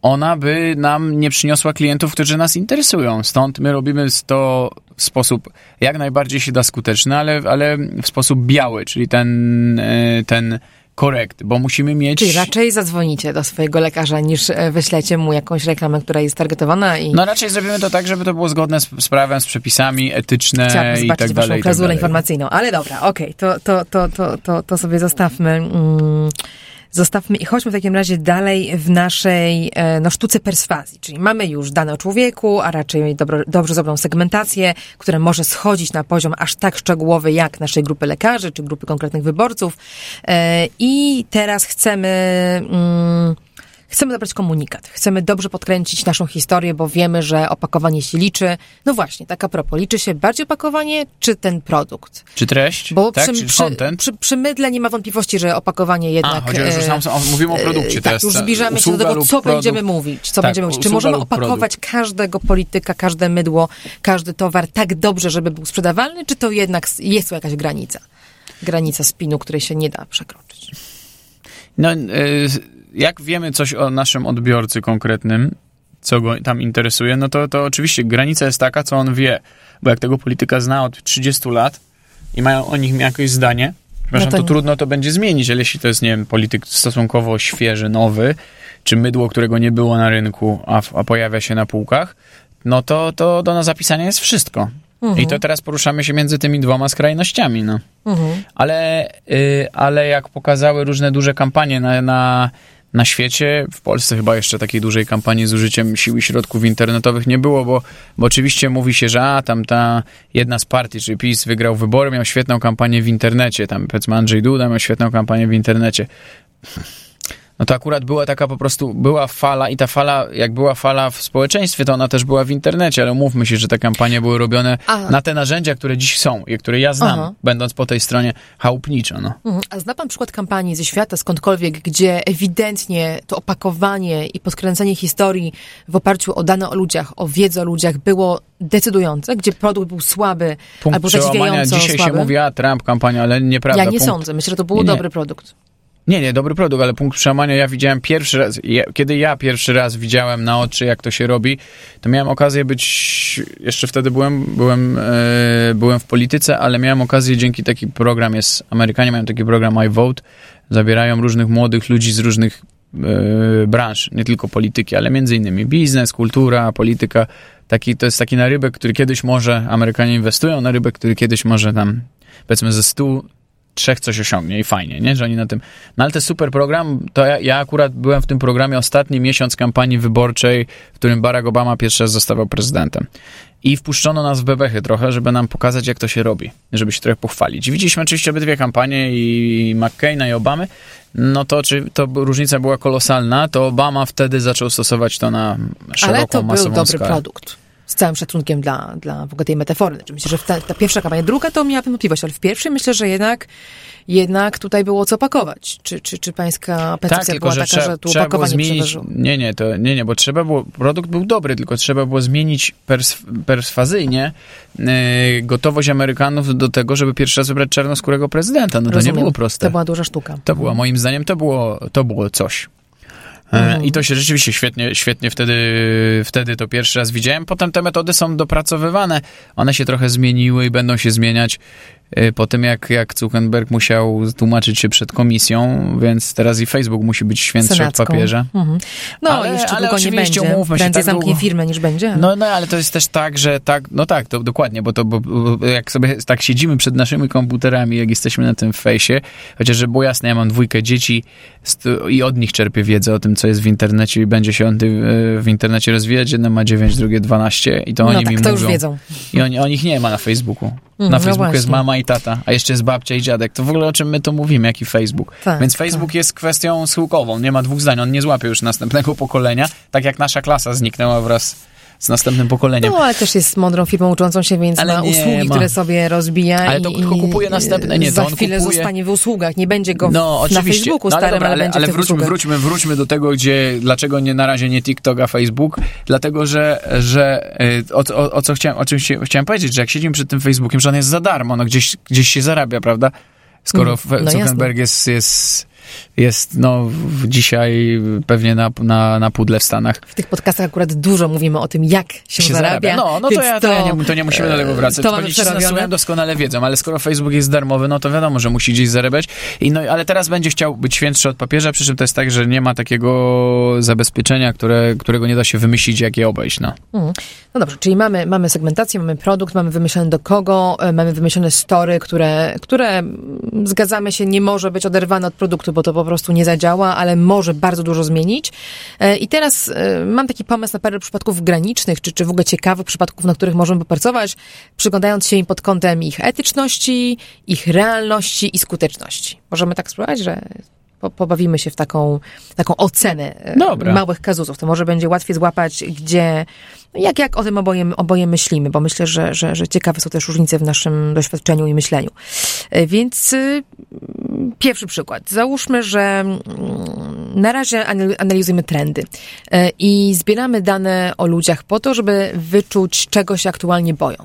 Ona by nam nie przyniosła klientów, którzy nas interesują. Stąd my robimy to w sposób jak najbardziej się da skuteczny, ale, ale w sposób biały, czyli ten, e, ten korekt, bo musimy mieć... Czyli raczej zadzwonicie do swojego lekarza, niż e, wyślecie mu jakąś reklamę, która jest targetowana i... No raczej zrobimy to tak, żeby to było zgodne z, z prawem, z przepisami etyczne Chciałabym i tak waszą dalej. tak klauzulę dalej. informacyjną, ale dobra, okej, to, to, to, to, to, to sobie zostawmy. Mm, zostawmy i chodźmy w takim razie dalej w naszej e, no, sztuce perswazji, czyli mamy już dane o człowieku, a raczej dobro, dobrze zrobioną segmentację, która może schodzić na poziom aż tak szczegółowy jak naszej grupy lekarzy, czy grupy konkretnych wyborców. E, i teraz chcemy... Mm, Chcemy dobrać komunikat, chcemy dobrze podkręcić naszą historię, bo wiemy, że opakowanie się liczy. No właśnie, tak a propos, liczy się bardziej opakowanie, czy ten produkt? Czy treść? Bo tak? przy, Czy przy, content? przy, przy mydle nie ma wątpliwości, że opakowanie jednak... A, chodzi o, że sam, o, mówimy o produkcie tak, już zbliżamy się do tego, co produkt. będziemy mówić. Co Tak, będziemy mówić. Czy możemy opakować każdego polityka, każde mydło, każdy towar tak dobrze, żeby był sprzedawalny, czy to jednak jest tu jakaś granica? Granica spinu, której się nie da przekroczyć. No, y, jak wiemy coś o naszym odbiorcy konkretnym, co go tam interesuje, no to, to oczywiście granica jest taka, co on wie. Bo jak tego polityka zna od 30 lat i mają o nich jakieś zdanie, przepraszam, to to, nie. trudno to będzie zmienić, ale jeśli to jest, nie wiem, polityk stosunkowo świeży, nowy, czy mydło, którego nie było na rynku, a, a pojawia się na półkach, no to, to do zapisania jest wszystko. I to teraz poruszamy się między tymi dwoma skrajnościami, no. Ale, y, ale jak pokazały różne duże kampanie na, na, na świecie, w Polsce chyba jeszcze takiej dużej kampanii z użyciem sił i środków internetowych nie było, bo, bo oczywiście mówi się, że a, tam ta jedna z partii, czyli PiS wygrał wybory, miał świetną kampanię w internecie, tam powiedzmy Andrzej Duda miał świetną kampanię w internecie. No to akurat była taka po prostu, była fala i ta fala, jak była fala w społeczeństwie, to ona też była w internecie, ale mówmy się, że te kampanie były robione A. na te narzędzia, które dziś są i które ja znam, Aha. będąc po tej stronie chałupniczo, no. Mhm. A zna pan przykład kampanii ze świata, skądkolwiek, gdzie ewidentnie to opakowanie i podkręcenie historii w oparciu o dane o ludziach, o wiedzę o ludziach było decydujące, gdzie produkt był słaby Punkt albo zadziwiająco dzisiaj słaby? się mówi, a Trump kampania, ale nieprawda. ja nie punkt, sądzę. Myślę, że to był Nie, nie. dobry produkt. Nie, nie, dobry produkt, ale punkt przełamania ja widziałem pierwszy raz, ja, kiedy ja pierwszy raz widziałem na oczy, jak to się robi, to miałem okazję być, jeszcze wtedy byłem, byłem, e, byłem w polityce, ale miałem okazję dzięki taki program jest, Amerykanie mają taki program iVote, zabierają różnych młodych ludzi z różnych e, branż, nie tylko polityki, ale między innymi biznes, kultura, polityka, taki, to jest taki narybek, który kiedyś może, Amerykanie inwestują, narybek, który kiedyś może tam, powiedzmy ze 100 trzech coś osiągnie i fajnie, nie? Że oni na tym... No ale to super program, to ja, ja akurat byłem w tym programie ostatni miesiąc kampanii wyborczej, w którym Barack Obama pierwszy raz zostawał prezydentem. I wpuszczono nas w bebechy trochę, żeby nam pokazać, jak to się robi, żeby się trochę pochwalić. Widzieliśmy oczywiście obydwie kampanie, i McCaina, i Obamy. No to czy to różnica była kolosalna, to Obama wtedy zaczął stosować to na szeroką, Ale to był masową dobry skalę. produkt. Z całym szacunkiem dla, dla w ogóle tej metafory. Znaczy, myślę, że ta, ta pierwsza kampania, druga to miałabym wątpliwość, ale w pierwszej myślę, że jednak, jednak tutaj było co pakować. Czy, czy, czy pańska percepcja Tak, była że taka, że tu było opakowanie zmienić. Nie, nie, to nie, nie, bo trzeba było. Produkt był dobry, tylko trzeba było zmienić pers, perswazyjnie yy, gotowość Amerykanów do tego, żeby pierwszy raz wybrać czarnoskórego prezydenta. No to Rozumiem. nie było proste. To była duża sztuka. To była, moim zdaniem, to było, to było coś. E, Mhm. I to się rzeczywiście świetnie, świetnie wtedy, wtedy to pierwszy raz widziałem. Potem te metody są dopracowywane. One się trochę zmieniły i będą się zmieniać po tym, jak, jak Zuckerberg musiał tłumaczyć się przed komisją, więc teraz i Facebook musi być świętszy od Senacką. papieża. Mhm. No, Ale- jeszcze ale długo nie będzie. umówmy się, Prędzej tak zamknie długo. firmę niż będzie. No, no, ale to jest też tak, że tak, no tak, to dokładnie, bo to, bo, bo jak sobie tak siedzimy przed naszymi komputerami, jak jesteśmy na tym fejsie, chociaż żeby było jasne, ja mam dwójkę dzieci i od nich czerpię wiedzę o tym, co jest w internecie i będzie się on ty- w internecie rozwijać. Jedna ma 9, drugie 12 i to no oni tak, mi to mówią. już wiedzą. I oni, o nich nie ma na Facebooku. Mm, Na no Facebooku jest właśnie. Mama i tata, a jeszcze jest babcia i dziadek. To w ogóle o czym my to mówimy, jaki Facebook. Tak, Więc Facebook jest kwestią schyłkową, nie ma dwóch zdań, on nie złapie już następnego pokolenia, tak jak nasza klasa zniknęła wraz z następnym pokoleniem. No, ale też jest mądrą firmą uczącą się, więc Ale ma nie usługi, ma. które sobie rozbija Ale i, to tylko kupuje następne, nie, to za on chwilę kupuje- zostanie w usługach. Nie będzie go No, na oczywiście. Facebooku no, ale, starym, dobra, ale, ale, będzie ale wróćmy, usługach. wróćmy, wróćmy do tego, gdzie, dlaczego nie na razie nie TikTok, a Facebook. Dlatego, że, że y, o, o, o co chciałem, o czym się, chciałem powiedzieć, że jak siedzimy przed tym Facebookiem, że on jest za darmo, no gdzieś, gdzieś się zarabia, prawda? Skoro Mm, no Zuckerberg jest, jest, jest no, dzisiaj pewnie na, na, na pudle w Stanach. W tych podcastach akurat dużo mówimy o tym, jak się, się zarabia. No, no to, ja, to, ja nie, to nie musimy do tego wracać. To przerobione. słuchają doskonale wiedzą, ale skoro Facebook jest darmowy, no to wiadomo, że musi gdzieś zarabiać. I no, ale teraz będzie chciał być świętszy od papieża, przy czym to jest tak, że nie ma takiego zabezpieczenia, które, którego nie da się wymyślić, jak je obejść. No. Mhm. No dobrze, czyli mamy, mamy segmentację, mamy produkt, mamy wymyślone do kogo, e, mamy wymyślone story, które, które mm, zgadzamy się, nie może być oderwane od produktu, bo to po prostu nie zadziała, ale może bardzo dużo zmienić. E, I teraz e, mam taki pomysł na parę przypadków granicznych, czy, czy w ogóle ciekawych przypadków, na których możemy popracować, przyglądając się im pod kątem ich etyczności, ich realności i skuteczności. Możemy tak spróbować, że po, pobawimy się w taką, taką ocenę e, Dobra. małych kazusów. To może będzie łatwiej złapać, gdzie, jak, jak o tym oboje, oboje myślimy, bo myślę, że, że, że ciekawe są też różnice w naszym doświadczeniu i myśleniu. Więc y, pierwszy przykład. Załóżmy, że mm, na razie anal- analizujemy trendy e, i zbieramy dane o ludziach po to, żeby wyczuć, czego się aktualnie boją.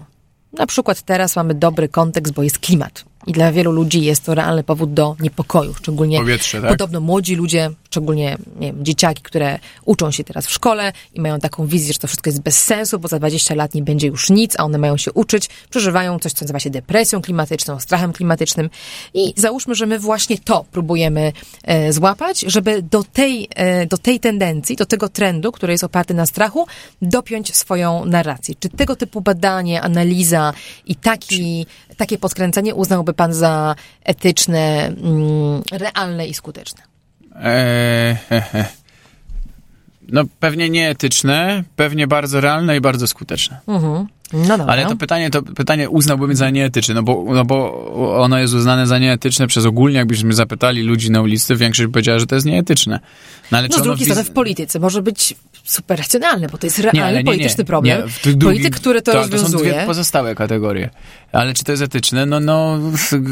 Na przykład teraz mamy dobry kontekst, bo jest klimat. I dla wielu ludzi jest to realny powód do niepokoju, szczególnie Powietrze, tak? podobno młodzi ludzie, szczególnie nie wiem, dzieciaki, które uczą się teraz w szkole i mają taką wizję, że to wszystko jest bez sensu, bo za 20 lat nie będzie już nic, a one mają się uczyć, przeżywają coś, co nazywa się depresją klimatyczną, strachem klimatycznym. I załóżmy, że my właśnie to próbujemy e, złapać, żeby do tej, e, do tej tendencji, do tego trendu, który jest oparty na strachu, dopiąć swoją narrację. Czy tego typu badanie, analiza i taki, takie podkręcenie uznałby pan za etyczne, mm, realne i skuteczne? Eee, he, he. No pewnie nieetyczne, pewnie bardzo realne i bardzo skuteczne. Mhm. No dobra. Ale to pytanie, to pytanie uznałbym za nieetyczne, no bo, no bo ono jest uznane za nieetyczne przez ogólnie, jakbyśmy zapytali ludzi na ulicy, większość powiedziała, że to jest nieetyczne. No ale No z drugiej strony w polityce może być super racjonalne, bo to jest Nie, realny ale nie, nie, polityczny problem. Nie, w tych drugi- Polityk, który to, to są rozwiązuje. dwie pozostałe kategorie. Ale czy to jest etyczne? No, no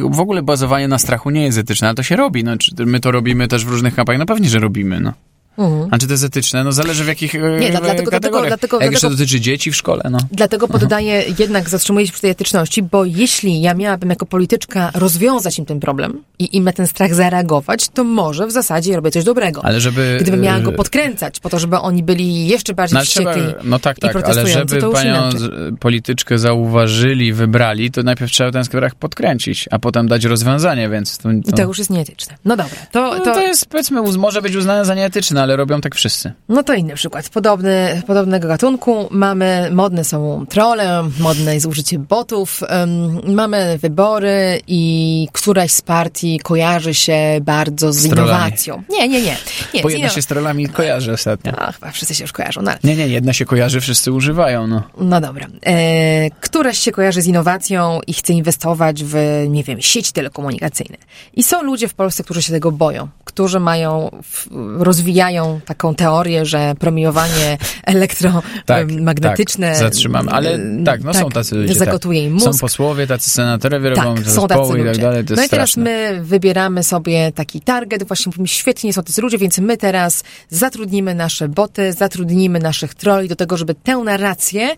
w ogóle bazowanie na strachu nie jest etyczne, ale to się robi. No, czy my to robimy też w różnych kampaniach? No pewnie, że robimy, no. Mhm. A czy to jest etyczne? No zależy w jakich Nie, e, dla- dlatego- kategoriach. dlatego- dlatego- Jak jeszcze dlatego- dotyczy dzieci w szkole, no. Dlatego poddaję, jednak zatrzymuję się przy tej etyczności, bo jeśli ja miałabym jako polityczka rozwiązać im ten problem i im na ten strach zareagować, to może w zasadzie robię coś dobrego. Ale żeby... Gdybym miała go e, podkręcać, po to, żeby oni byli jeszcze bardziej No, wściekli no tak, tak, ale żeby to panią inaczej. z- polityczkę zauważyli, wybrali, to najpierw trzeba ten strach podkręcić, a potem dać rozwiązanie, więc to, I to już jest nieetyczne. No dobra, to, no, to, to jest, powiedzmy, może być uznane za nieetyczne, ale robią tak wszyscy. No to inny przykład. Podobny, podobnego gatunku. Mamy, modne są trolle, modne jest użycie botów. em, mamy wybory i któraś z partii kojarzy się bardzo z, Z innowacją. Nie, nie, nie. nie Bo jedna się z trollami kojarzy ostatnio. A, chyba wszyscy się już kojarzą. No, ale- Nie, nie, jedna się kojarzy, wszyscy używają, no. no dobra. E, któraś się kojarzy z innowacją i chce inwestować w, nie wiem, sieci telekomunikacyjne. I są ludzie w Polsce, którzy się tego boją, którzy mają, w, rozwijają taką teorię, że promieniowanie elektromagnetyczne... tak, zatrzymamy. Ale e, tak, no są tacy ludzie. Zagotuje im tak. mózg. Są posłowie, tacy senatorowie robią Tak, te są tacy zespoły i tak ludzie. dalej, no i teraz straszne. my wybieramy sobie taki target, właśnie mówimy, świetnie są tacy ludzie, więc my teraz zatrudnimy nasze boty, zatrudnimy naszych troli do tego, żeby tę narrację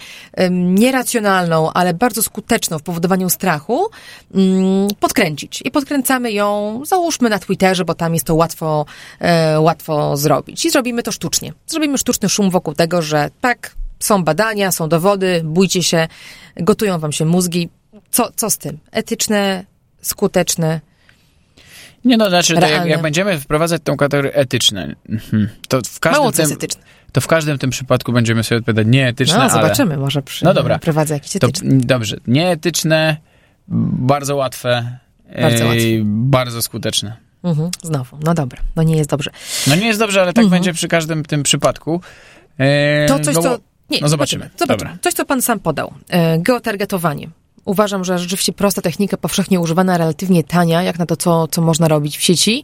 nieracjonalną, ale bardzo skuteczną w powodowaniu strachu mm, podkręcić. I podkręcamy ją, załóżmy na Twitterze, bo tam jest to łatwo, e, łatwo zrobić. I zrobimy to sztucznie. Zrobimy sztuczny szum wokół tego, że tak, są badania, są dowody, bójcie się, gotują wam się mózgi. Co, co z tym? Etyczne, skuteczne. Nie no, znaczy, to jak, jak będziemy wprowadzać tą kategorię etyczne, mhm, to w każdym Mało tym, etyczne. to w każdym tym przypadku będziemy sobie odpowiadać nieetyczne, No, ale... zobaczymy, może przy, No dobra. prowadzę jakiś To, etyczny. dobrze, nieetyczne, bardzo łatwe, Bardzo e, łatwe. bardzo skuteczne. Mhm, znowu, no dobra, no nie jest dobrze. No nie jest dobrze, ale tak będzie przy każdym tym przypadku. E, To coś, no, co... Nie, no zobaczymy. Zobaczymy. Coś, co pan sam podał. E, geotargetowanie. Uważam, że rzeczywiście prosta technika, powszechnie używana, relatywnie tania, jak na to, co, co można robić w sieci.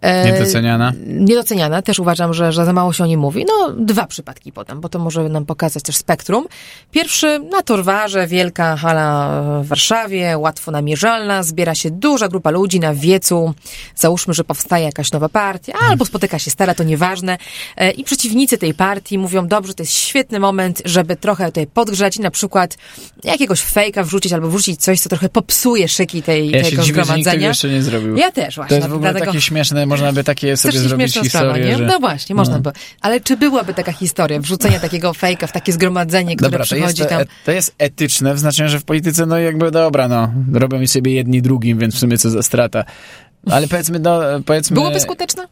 E, niedoceniana? Niedoceniana. Też uważam, że, że za mało się o niej mówi. No, dwa przypadki podam, bo to może nam pokazać też spektrum. Pierwszy na Torwarze, wielka hala w Warszawie, łatwo namierzalna, zbiera się duża grupa ludzi na wiecu. Załóżmy, że powstaje jakaś nowa partia, albo spotyka się stara, to nieważne. E, I przeciwnicy tej partii mówią, dobrze, to jest świetny moment, żeby trochę tutaj podgrzać i na przykład jakiegoś fejka wrzucić albo wrzucić coś, co trochę popsuje szyki tej, ja tego się dziwię, zgromadzenia. Jeszcze nie zrobił. Ja też właśnie. To jest w ogóle dlatego... takie śmieszne, można by takie sobie zrobić historię, sprawa, nie? że... No właśnie, można by. Ale czy byłaby taka historia, wrzucenia takiego fejka w takie zgromadzenie, które Dobra, przychodzi to jest, tam... E, to jest etyczne, w znaczeniu, że w polityce, no jakby dobra, no, robią sobie jedni drugim, więc w sumie co za strata. Ale powiedzmy, no, powiedzmy... Byłoby skuteczne?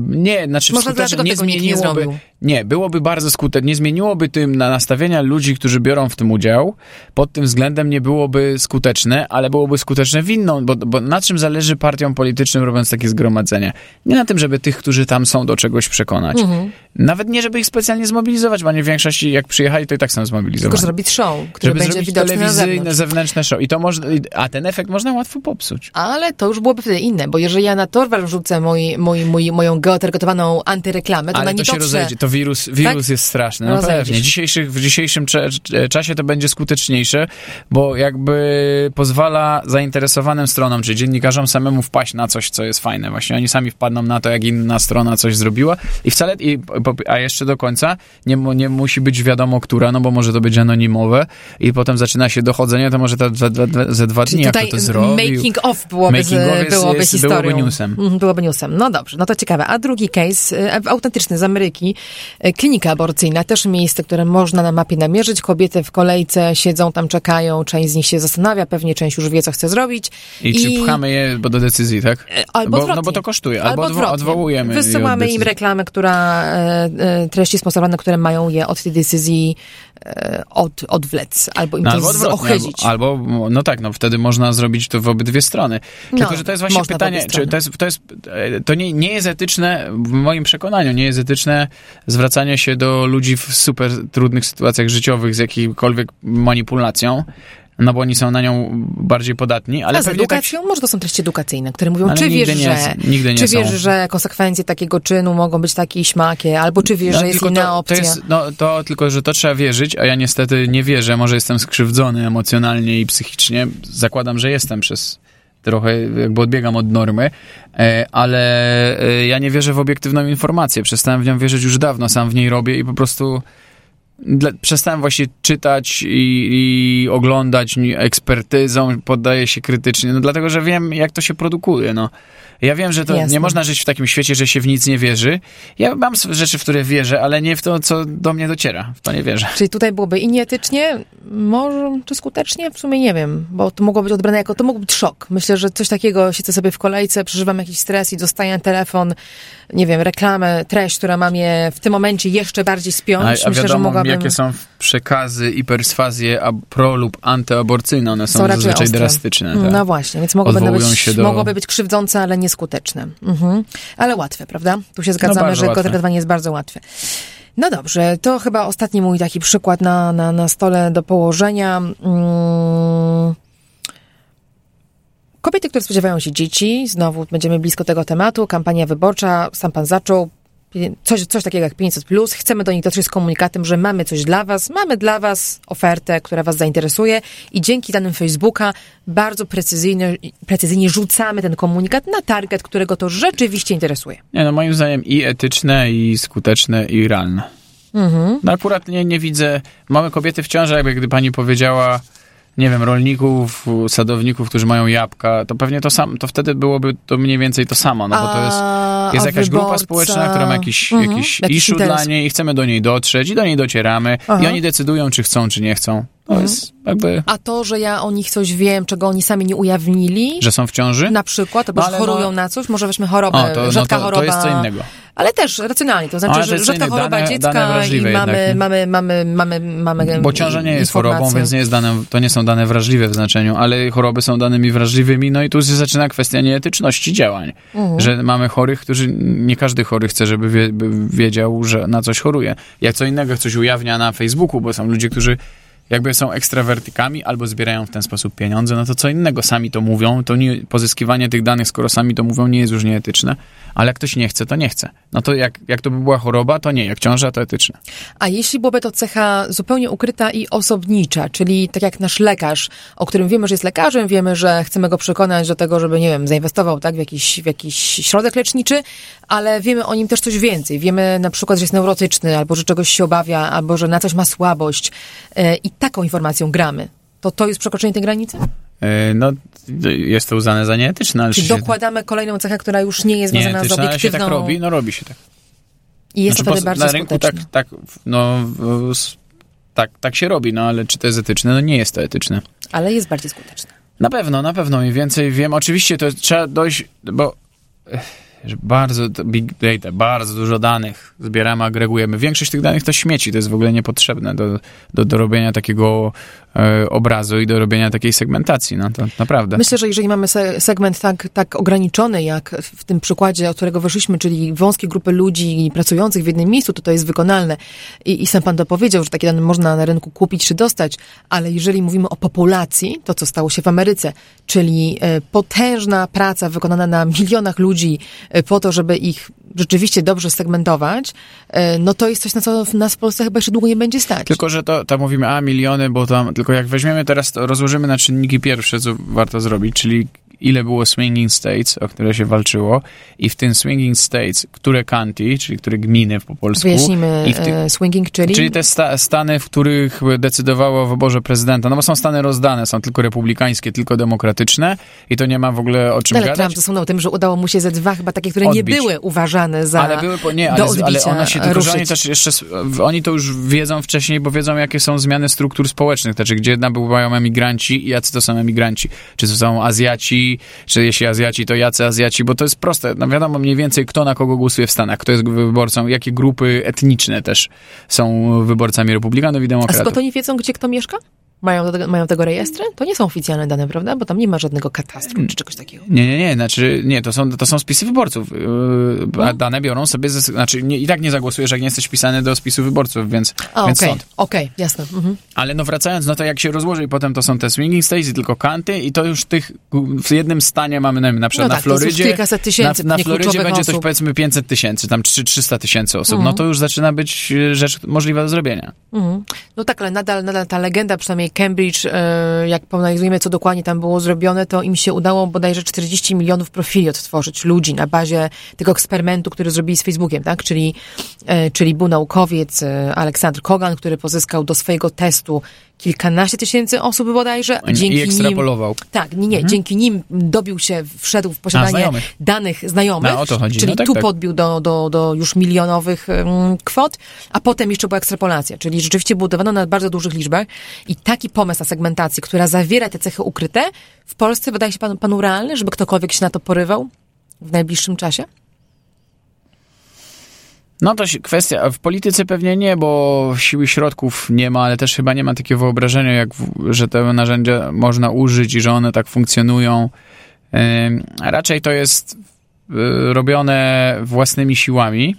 Nie, znaczy Może skutecznie nie zmieniłoby. Nie, nie, byłoby bardzo skuteczne. Nie zmieniłoby tym na nastawienia ludzi, którzy biorą w tym udział. Pod tym względem nie byłoby skuteczne, ale byłoby skuteczne w inną, bo, bo na czym zależy partiom politycznym robiąc takie zgromadzenia? Nie na tym, żeby tych, którzy tam są, do czegoś przekonać. Mhm. Nawet nie, żeby ich specjalnie zmobilizować, bo oni w większości, jak przyjechali, to i tak są zmobilizowani. Tylko zrobić show, który żeby będzie zrobić telewizyjne, zewnętrzne show. I to można, a ten efekt można łatwo popsuć. Ale to już byłoby wtedy inne, bo jeżeli ja na Torwal wrzucę mój, mój, mój, moją geotargetowaną antyreklamę, to Ale ona nie to się dotrze. rozejdzie. To wirus, wirus Tak? jest straszny. No pewnie. Dzisiejszych, w dzisiejszym cze, czasie to będzie skuteczniejsze, bo jakby pozwala zainteresowanym stronom, czy dziennikarzom samemu wpaść na coś, co jest fajne. Właśnie oni sami wpadną na to, jak inna strona coś zrobiła i wcale, i, a jeszcze do końca nie, nie musi być wiadomo, która, no bo może to być anonimowe i potem zaczyna się dochodzenie, to może dwa, dwa, ze dwa dni, jak to, to zrobił. making of byłoby, Making of jest- byłoby jest- historią. byłoby newsem. Mhm, Byłoby newsem. No dobrze, no to ciekawe. A drugi case, e, autentyczny z Ameryki, e, klinika aborcyjna, też miejsce, które można na mapie namierzyć. Kobiety w kolejce siedzą tam, czekają, część z nich się zastanawia, pewnie część już wie, co chce zrobić. I, czy pchamy je do decyzji, tak? E, Albo bo, no bo to kosztuje. Albo, odwrotnie. odwołujemy. je od Wysyłamy im reklamę, która, treści sponsorowane, które mają je od tej decyzji od, odwlec, albo im No, albo z- odwrotnie, ochylić. albo, albo, no tak, no wtedy można zrobić to w obydwie strony. Tylko, No, że to jest właśnie pytanie, czy to jest, to jest, e, to nie, nie jest etyczne, w moim przekonaniu, nie jest etyczne zwracanie się do ludzi w super trudnych sytuacjach życiowych z jakiejkolwiek manipulacją, no bo oni są na nią bardziej podatni, ale A z tak, edukacją? Może to są treści edukacyjne, które mówią, Ale czy wiesz, nie że, nigdy nie czy są. wiesz, że konsekwencje takiego czynu mogą być takie i śmakie, albo czy wiesz, że jest No, inna to, opcja. To jest, no, to tylko, że to trzeba wierzyć, a ja niestety nie wierzę. Może jestem skrzywdzony emocjonalnie i psychicznie. Zakładam, że jestem przez trochę, jakby odbiegam od normy, e, ale e, ja nie wierzę w obiektywną informację. Przestałem w nią wierzyć już dawno, sam w niej robię i po prostu dla, przestałem właśnie czytać i, i oglądać ekspertyzą, poddaję się krytycznie, no dlatego, że wiem, jak to się produkuje, no. Ja wiem, że to Jasne. nie można żyć w takim świecie, że się w nic nie wierzy. Ja mam rzeczy, w które wierzę, ale nie w to, co do mnie dociera. W to nie wierzę. Czyli tutaj byłoby i nieetycznie, może, czy skutecznie? W sumie nie wiem, bo to mogło być odbrane jako, to mógł być szok. Myślę, że coś takiego, siedzę sobie w kolejce, przeżywam jakiś stres i dostaję telefon, nie wiem, reklamę, treść, która ma mnie w tym momencie jeszcze bardziej A, spiąć. a Myślę, że wiadomo, mogłabym... jakie są przekazy i perswazje pro lub antyaborcyjne. One są, są zazwyczaj ostre. drastyczne. Mm, tak. No właśnie, więc być, do- mogłoby być krzywdzące, ale nieskuteczne. Mhm. Ale łatwe, prawda? Tu się zgadzamy, No że łatwe. jest bardzo łatwe. No dobrze, to chyba ostatni mój taki przykład na, na, na stole do położenia. Mm. Kobiety, które spodziewają się dzieci, znowu będziemy blisko tego tematu, kampania wyborcza, sam pan zaczął, coś, coś takiego jak 500, plus. chcemy do nich dotrzeć z komunikatem, że mamy coś dla Was, mamy dla Was ofertę, która Was zainteresuje i dzięki danym Facebooka bardzo precyzyjnie, precyzyjnie rzucamy ten komunikat na target, którego to rzeczywiście interesuje. Nie, no moim zdaniem i etyczne, i skuteczne, i realne. Mhm. No akurat nie, nie widzę. Mamy kobiety w ciąży, jakby gdy pani powiedziała, nie wiem, rolników, sadowników, którzy mają jabłka, to pewnie to sam, to wtedy byłoby to mniej więcej to samo, no bo to jest, jest jakaś grupa wyborca- społeczna, która ma jakiś, Mhm, jakiś, jakiś issue interes. dla niej i chcemy do niej dotrzeć i do niej docieramy Aha. i oni decydują, czy chcą, czy nie chcą. To Mhm. jest jakby, A to, że ja o nich coś wiem, czego oni sami nie ujawnili, że są w ciąży. na przykład, albo No, że chorują no- na coś, może weźmy chorobę, O, to, no rzadka to, choroba. to jest co innego. Ale też racjonalnie, to znaczy, że rzadka choroba dane- dziecka dane wrażliwe i mamy, jednak, mamy, mamy, mamy, mamy Bo ciąża nie jest chorobą, informację. więc nie jest dane, to nie są dane wrażliwe w znaczeniu, ale choroby są danymi wrażliwymi, no i tu się zaczyna kwestia nieetyczności działań. Mhm. Że mamy chorych, którzy, nie każdy chory chce, żeby wie, wiedział, że na coś choruje. Jak co innego coś ujawnia na Facebooku, bo są ludzie, którzy jakby są ekstrawertykami albo zbierają w ten sposób pieniądze, no to co innego, sami to mówią, to nie, pozyskiwanie tych danych, skoro sami to mówią, nie jest już nieetyczne, ale jak ktoś nie chce, to nie chce. No to jak, jak to by była choroba, to nie, jak ciąża, to etyczne. A jeśli byłaby to cecha zupełnie ukryta i osobnicza, czyli tak jak nasz lekarz, o którym wiemy, że jest lekarzem, wiemy, że chcemy go przekonać do tego, żeby, nie wiem, zainwestował tak, w, jakiś, w jakiś środek leczniczy, ale wiemy o nim też coś więcej. Wiemy na przykład, że jest neurotyczny, albo że czegoś się obawia, albo że na coś ma słabość e, i taką informacją gramy. To to jest przekroczenie tej granicy? E, no, jest to uznane za nieetyczne. Ale Czyli się, dokładamy kolejną cechę, która już nie jest związana z ale się obiektywną... tak robi, no robi się tak. I jest to Znaczy, wtedy po- bardzo na rynku skuteczne. tak, tak, no, tak, tak się robi, no ale czy to jest etyczne? No nie jest to etyczne. Ale jest bardziej skuteczne. Na pewno, na pewno i więcej wiem. Oczywiście to trzeba dojść, bo że bardzo, big data, bardzo dużo danych zbieramy, agregujemy. Większość tych danych to śmieci, to jest w ogóle niepotrzebne do, do, do robienia takiego e, obrazu i do robienia takiej segmentacji, no to naprawdę. Myślę, że jeżeli mamy se- segment tak, tak ograniczony, jak w tym przykładzie, od którego wyszliśmy, czyli wąskie grupy ludzi pracujących w jednym miejscu, to to jest wykonalne. I, I sam pan to powiedział, że takie dane można na rynku kupić czy dostać, ale jeżeli mówimy o populacji, to co stało się w Ameryce, czyli e, potężna praca wykonana na milionach ludzi po to, żeby ich rzeczywiście dobrze segmentować, e, no to jest coś, na co nas w Polsce chyba jeszcze długo nie będzie stać. Tylko, że to, to mówimy, a miliony, bo tam, tylko jak weźmiemy teraz, rozłożymy na czynniki pierwsze, co warto zrobić, czyli ile było swinging states, o które się walczyło i w tym swinging states, które county, czyli które gminy po polsku. Wyjaśnimy i w ty- e, swinging, czyli... Czyli te sta- stany, w których decydowało o wyborze prezydenta, no bo są stany rozdane, są tylko republikańskie, tylko demokratyczne i to nie ma w ogóle o czym Ale gadać. Trump zasunął tym, że udało mu się ze dwa chyba takie, które nie Odbić. były uważane za Ale były, po, nie, ale, ale one się, tylko że oni też jeszcze, w- oni to już wiedzą wcześniej, bo wiedzą, jakie są zmiany struktur społecznych, znaczy gdzie nabywają emigranci i jacy to są emigranci. Czy to są Azjaci, czy jeśli Azjaci, to jacy Azjaci, bo to jest proste. No wiadomo mniej więcej, kto na kogo głosuje w Stanach, kto jest wyborcą, jakie grupy etniczne też są wyborcami republikanów i A demokratów. skąd oni wiedzą, gdzie kto mieszka? Mają, do tego, mają tego rejestry? To nie są oficjalne dane, prawda? Bo tam nie ma żadnego katastru czy czegoś takiego. Nie, nie, nie, znaczy, nie, to są, to są spisy wyborców, yy, No. a dane biorą sobie, ze, znaczy nie, i tak nie zagłosujesz, jak nie jesteś wpisany do spisu wyborców, więc, A, więc okej, okej, jasne. Mhm. Ale no wracając, no to jak się rozłoży i potem to są te swinging states i tylko kanty i to już tych, w jednym stanie mamy na, na przykład No na tak, już Florydzie, kilkaset tysięcy na, na Florydzie będzie coś powiedzmy 500 tysięcy, tam 3, 300 tysięcy osób, Mhm. no to już zaczyna być e, rzecz możliwa do zrobienia. Mhm. No tak, ale nadal, nadal ta legenda, przynajmniej Cambridge, e, jak poanalizujemy, co dokładnie tam było zrobione, to im się udało bodajże 40 milionów profili odtworzyć ludzi na bazie tego eksperymentu, który zrobili z Facebookiem, tak? Czyli, e, czyli był naukowiec e, Aleksander Kogan, który pozyskał do swojego testu kilkanaście tysięcy osób bodajże. I nim, ekstrapolował. tak, nie, nie, dzięki nim dobił się, wszedł w posiadanie znajomych. danych znajomych, No, o to chodzi. czyli No tak, tu tak. podbił do, do, do już milionowych kwot, a potem jeszcze była ekstrapolacja, czyli rzeczywiście budowano na bardzo dużych liczbach i taki pomysł na segmentację, która zawiera te cechy ukryte, w Polsce wydaje się panu, panu realny, żeby ktokolwiek się na to porywał w najbliższym czasie? No to kwestia, w polityce pewnie nie, bo siły środków nie ma, ale też chyba nie ma takiego wyobrażenia, jak że te narzędzia można użyć i że one tak funkcjonują. Raczej to jest y, robione własnymi siłami.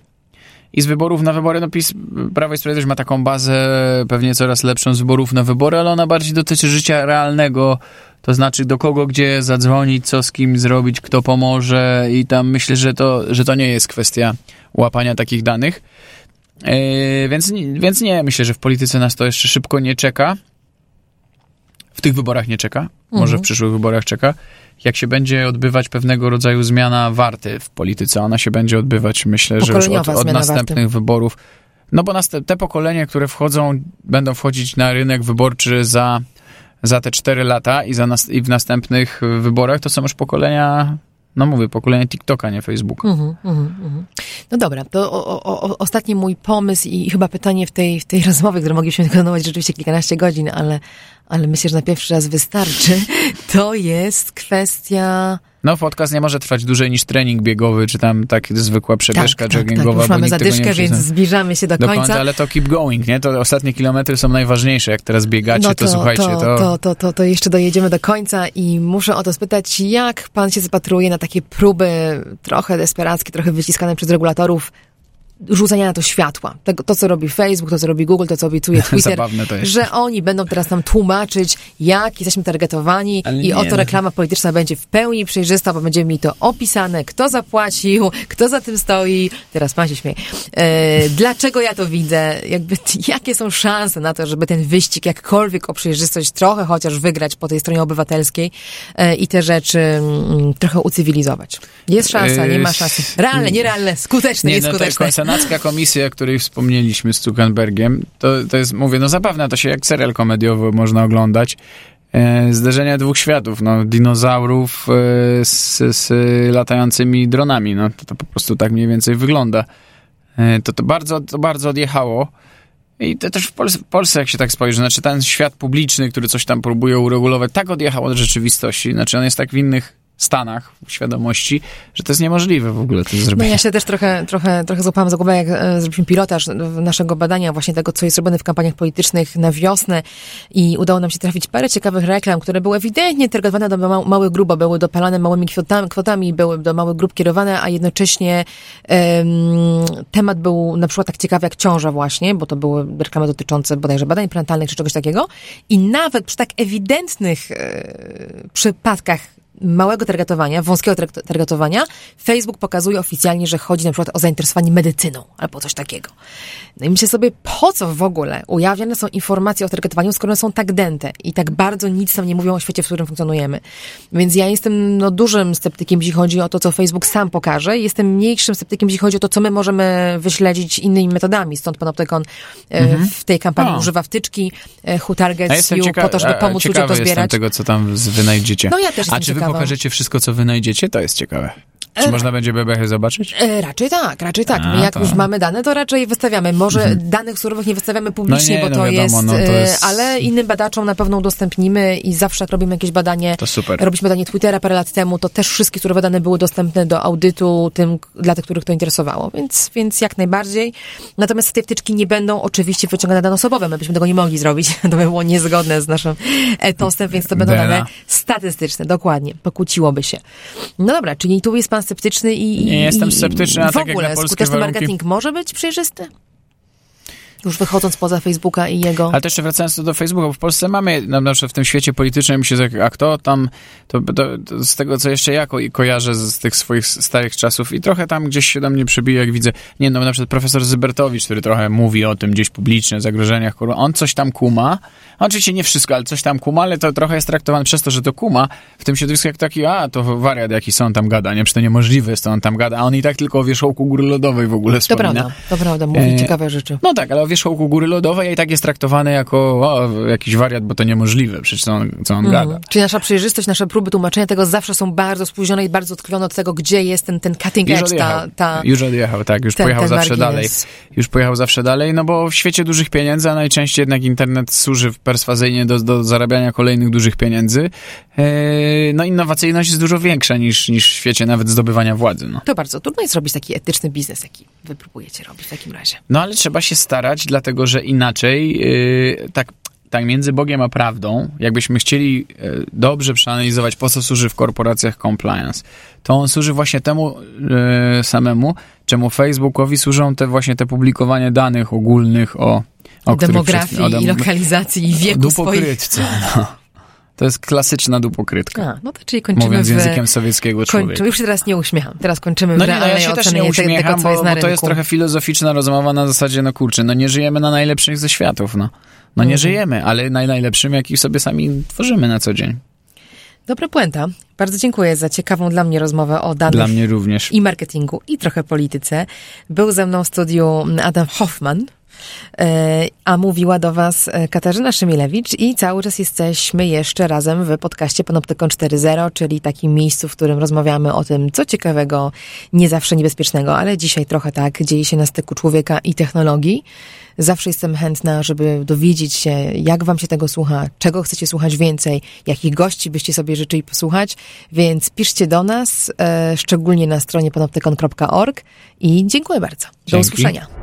I z wyborów na wybory, no PiS, Prawo i Sprawiedliwość ma taką bazę pewnie coraz lepszą z wyborów na wybory, ale ona bardziej dotyczy życia realnego, to znaczy do kogo gdzie zadzwonić, co z kim zrobić, kto pomoże i tam myślę, że to, że to nie jest kwestia łapania takich danych. Yy, więc, więc nie, myślę, że w polityce nas to jeszcze szybko nie czeka. W tych wyborach nie czeka, może w przyszłych wyborach czeka. Jak się będzie odbywać pewnego rodzaju zmiana warty w polityce, ona się będzie odbywać, myślę, że już od, od następnych warty. wyborów. No bo te pokolenia, które wchodzą, będą wchodzić na rynek wyborczy za, za te 4 lata i, za nas- i w następnych wyborach to są już pokolenia, no mówię, pokolenie TikToka, nie Facebooka. Mhm, mhm, mhm. No dobra, to o, o, ostatni mój pomysł i chyba pytanie w tej, w tej rozmowie, które mogliśmy kontynuować rzeczywiście kilkanaście godzin, ale, ale myślę, że na pierwszy raz wystarczy, to jest kwestia... No, podcast nie może trwać dłużej niż trening biegowy, czy tam tak zwykła przebieżka tak, tak, tak, joggingowa. już bo mamy nikt tego nie zadyszkę, więc zbliżamy się do, do końca. końca, ale to keep going, nie? To ostatnie kilometry są najważniejsze. Jak teraz biegacie, to, słuchajcie, No to, to... to, to, to, to jeszcze dojedziemy do końca i muszę o to spytać, jak pan się zapatruje na takie próby trochę desperackie, trochę wyciskane przez regulatorów rzucania na to światła. Tego, to, co robi Facebook, to, co robi Google, to, co obiecuje Twitter, Zabawne to jest. że oni będą teraz nam tłumaczyć, jak jesteśmy targetowani Ale i nie, oto no. reklama polityczna będzie w pełni przejrzysta, bo będziemy mieli to opisane, kto zapłacił, kto za tym stoi. Teraz pan się śmieje. E, dlaczego ja to widzę? Jakby, jakie są szanse na to, żeby ten wyścig jakkolwiek o przejrzystość trochę chociaż wygrać po tej stronie obywatelskiej e, i te rzeczy mm, trochę ucywilizować? Jest szansa, nie ma szansy. Realne, nierealne, skuteczne, Nie, no nieskuteczne. Senacka komisja, o której wspomnieliśmy z Zuckerbergiem, to, to jest, mówię, no zabawne, to się jak serial komediowy można oglądać. E, zderzenia dwóch światów, no, dinozaurów e, z, z latającymi dronami, no, to, to po prostu tak mniej więcej wygląda. E, to, to, bardzo, to bardzo odjechało. I to też w Polsce, w Polsce, jak się tak spojrzy, znaczy ten świat publiczny, który coś tam próbuje uregulować, tak odjechał od rzeczywistości, znaczy on jest tak w innych stanach, świadomości, że to jest niemożliwe w ogóle to No zrobić. ja się też trochę, trochę, trochę złapałam za głowę, jak e, zrobiliśmy pilotaż naszego badania właśnie tego, co jest robione w kampaniach politycznych na wiosnę i udało nam się trafić parę ciekawych reklam, które były ewidentnie targetowane do ma- małych grup, były dopalane małymi kwotami, kwotami, były do małych grup kierowane, a jednocześnie em, temat był na przykład tak ciekawy jak ciąża właśnie, bo to były reklamy dotyczące bodajże badań prenatalnych czy czegoś takiego i nawet przy tak ewidentnych e, przypadkach małego targetowania, wąskiego targ- targetowania, Facebook pokazuje oficjalnie, że chodzi na przykład o zainteresowanie medycyną albo coś takiego. No i myślę sobie, po co w ogóle ujawniane są informacje o targetowaniu, skoro one są tak dęte i tak bardzo nic nam nie mówią o świecie, w którym funkcjonujemy. Więc ja jestem no, dużym sceptykiem, jeśli chodzi o to, co Facebook sam pokaże. Jestem mniejszym sceptykiem, jeśli chodzi o to, co my możemy wyśledzić innymi metodami. Stąd Panoptykon e, w tej kampanii O. używa wtyczki e, Who Targets You po to, żeby pomóc ludziom to zbierać. tego, co tam wynajdziecie. No ja też A czy wy. Pokażecie wszystko, co wynajdziecie? To jest ciekawe. Czy E, można będzie bebechy zobaczyć? E, raczej tak, raczej tak. A, My jak to- Mhm. już mamy dane, to raczej wystawiamy. Może danych surowych nie wystawiamy publicznie, No nie, bo no to, wiadomo, jest, no to e, jest- ale innym badaczom na pewno udostępnimy i zawsze jak robimy jakieś badanie, To super. robiliśmy badanie Twittera parę lat temu, to też wszystkie surowe dane były dostępne do audytu tym, dla tych, których to interesowało, więc, więc jak najbardziej. Natomiast te wtyczki nie będą oczywiście wyciągane dane osobowe, my byśmy tego nie mogli zrobić, to by było niezgodne z naszym etosem, więc to będą dane statystyczne, dokładnie, pokłóciłoby się. No dobra, czyli tu jest pan sceptyczny i... Nie jestem sceptyczny, a w tak jak ogóle na polskie skuteczny warunki- marketing może być przejrzysty? Już wychodząc poza Facebooka i jego... Ale to jeszcze wracając do Facebooka, bo w Polsce mamy, na przykład w tym świecie politycznym, się, tak- a kto tam, to, to, to z tego, co jeszcze ja ko- kojarzę z, tych swoich starych czasów i trochę tam gdzieś się do mnie przebije, jak widzę, nie no, na przykład profesor Zybertowicz, który trochę mówi o tym gdzieś publicznie, zagrożeniach, kurwa, on coś tam kuma, oczywiście nie wszystko, ale coś tam kuma, ale to trochę jest traktowane przez to, że to kuma, w tym środowisku jak taki, a, to wariat jakiś on tam gada, nie, przecież to niemożliwe jest, to on tam gada, a on i tak tylko o wierzchołku góry lodowej w ogóle To wspomina. prawda, to prawda, mówi E, ciekawe rzeczy. No tak, ale o wierzchołku góry lodowej i tak jest traktowany jako o, jakiś wariat, bo to niemożliwe, przecież co on, co on gada. Mhm. Czyli nasza przejrzystość, nasze próby tłumaczenia tego zawsze są bardzo spóźnione i bardzo odklejone od tego, gdzie jest ten, ten cutting Już edge, ta, odjechał, ta, już odjechał, tak, już ten- pojechał ten zawsze dalej. Już pojechał zawsze dalej, no bo w świecie dużych pieniędzy, a najczęściej jednak internet służy perswazyjnie do, do zarabiania kolejnych dużych pieniędzy, e, no innowacyjność jest dużo większa niż, niż w świecie nawet zdobywania władzy, no. To bardzo trudno jest robić taki etyczny biznes, jaki wy próbujecie robić w takim razie. No ale trzeba się starać, dlatego że inaczej yy, tak, tak między Bogiem a prawdą, jakbyśmy chcieli yy, dobrze przeanalizować, po co służy w korporacjach compliance, to on służy właśnie temu yy, samemu, czemu Facebookowi służą te właśnie te publikowanie danych ogólnych o, o Demografii przed- o i dem- lokalizacji i wieku swoich... No. To jest klasyczna dupokrytka. A, no to czyli kończymy Mówiąc w... językiem sowieckiego człowieka. Kończymy, już się teraz nie uśmiecham. Teraz kończymy No w nie, no ja się też nie te- tego, uśmiecham, co jest bo, na bo to jest trochę filozoficzna rozmowa na zasadzie, no kurczę, no nie żyjemy na najlepszych ze światów, no. No nie Mhm. żyjemy, ale na najlepszym, jaki sobie sami tworzymy na co dzień. Dobra puenta. Bardzo dziękuję za ciekawą dla mnie rozmowę o danych Dla mnie również. i marketingu, i trochę polityce. Był ze mną w studiu Adam Hoffman, a mówiła do Was e, Katarzyna Szymilewicz i cały czas jesteśmy jeszcze razem w podcaście Panoptykon 4.0, czyli takim miejscu, w którym rozmawiamy o tym, co ciekawego, nie zawsze niebezpiecznego, ale dzisiaj trochę tak dzieje się na styku człowieka i technologii. Zawsze jestem chętna, żeby dowiedzieć się, jak wam się tego słucha, czego chcecie słuchać więcej, jakich gości byście sobie życzyli posłuchać, więc piszcie do nas, e, szczególnie na stronie panoptykon.org i dziękuję bardzo. Do Dzięki. usłyszenia.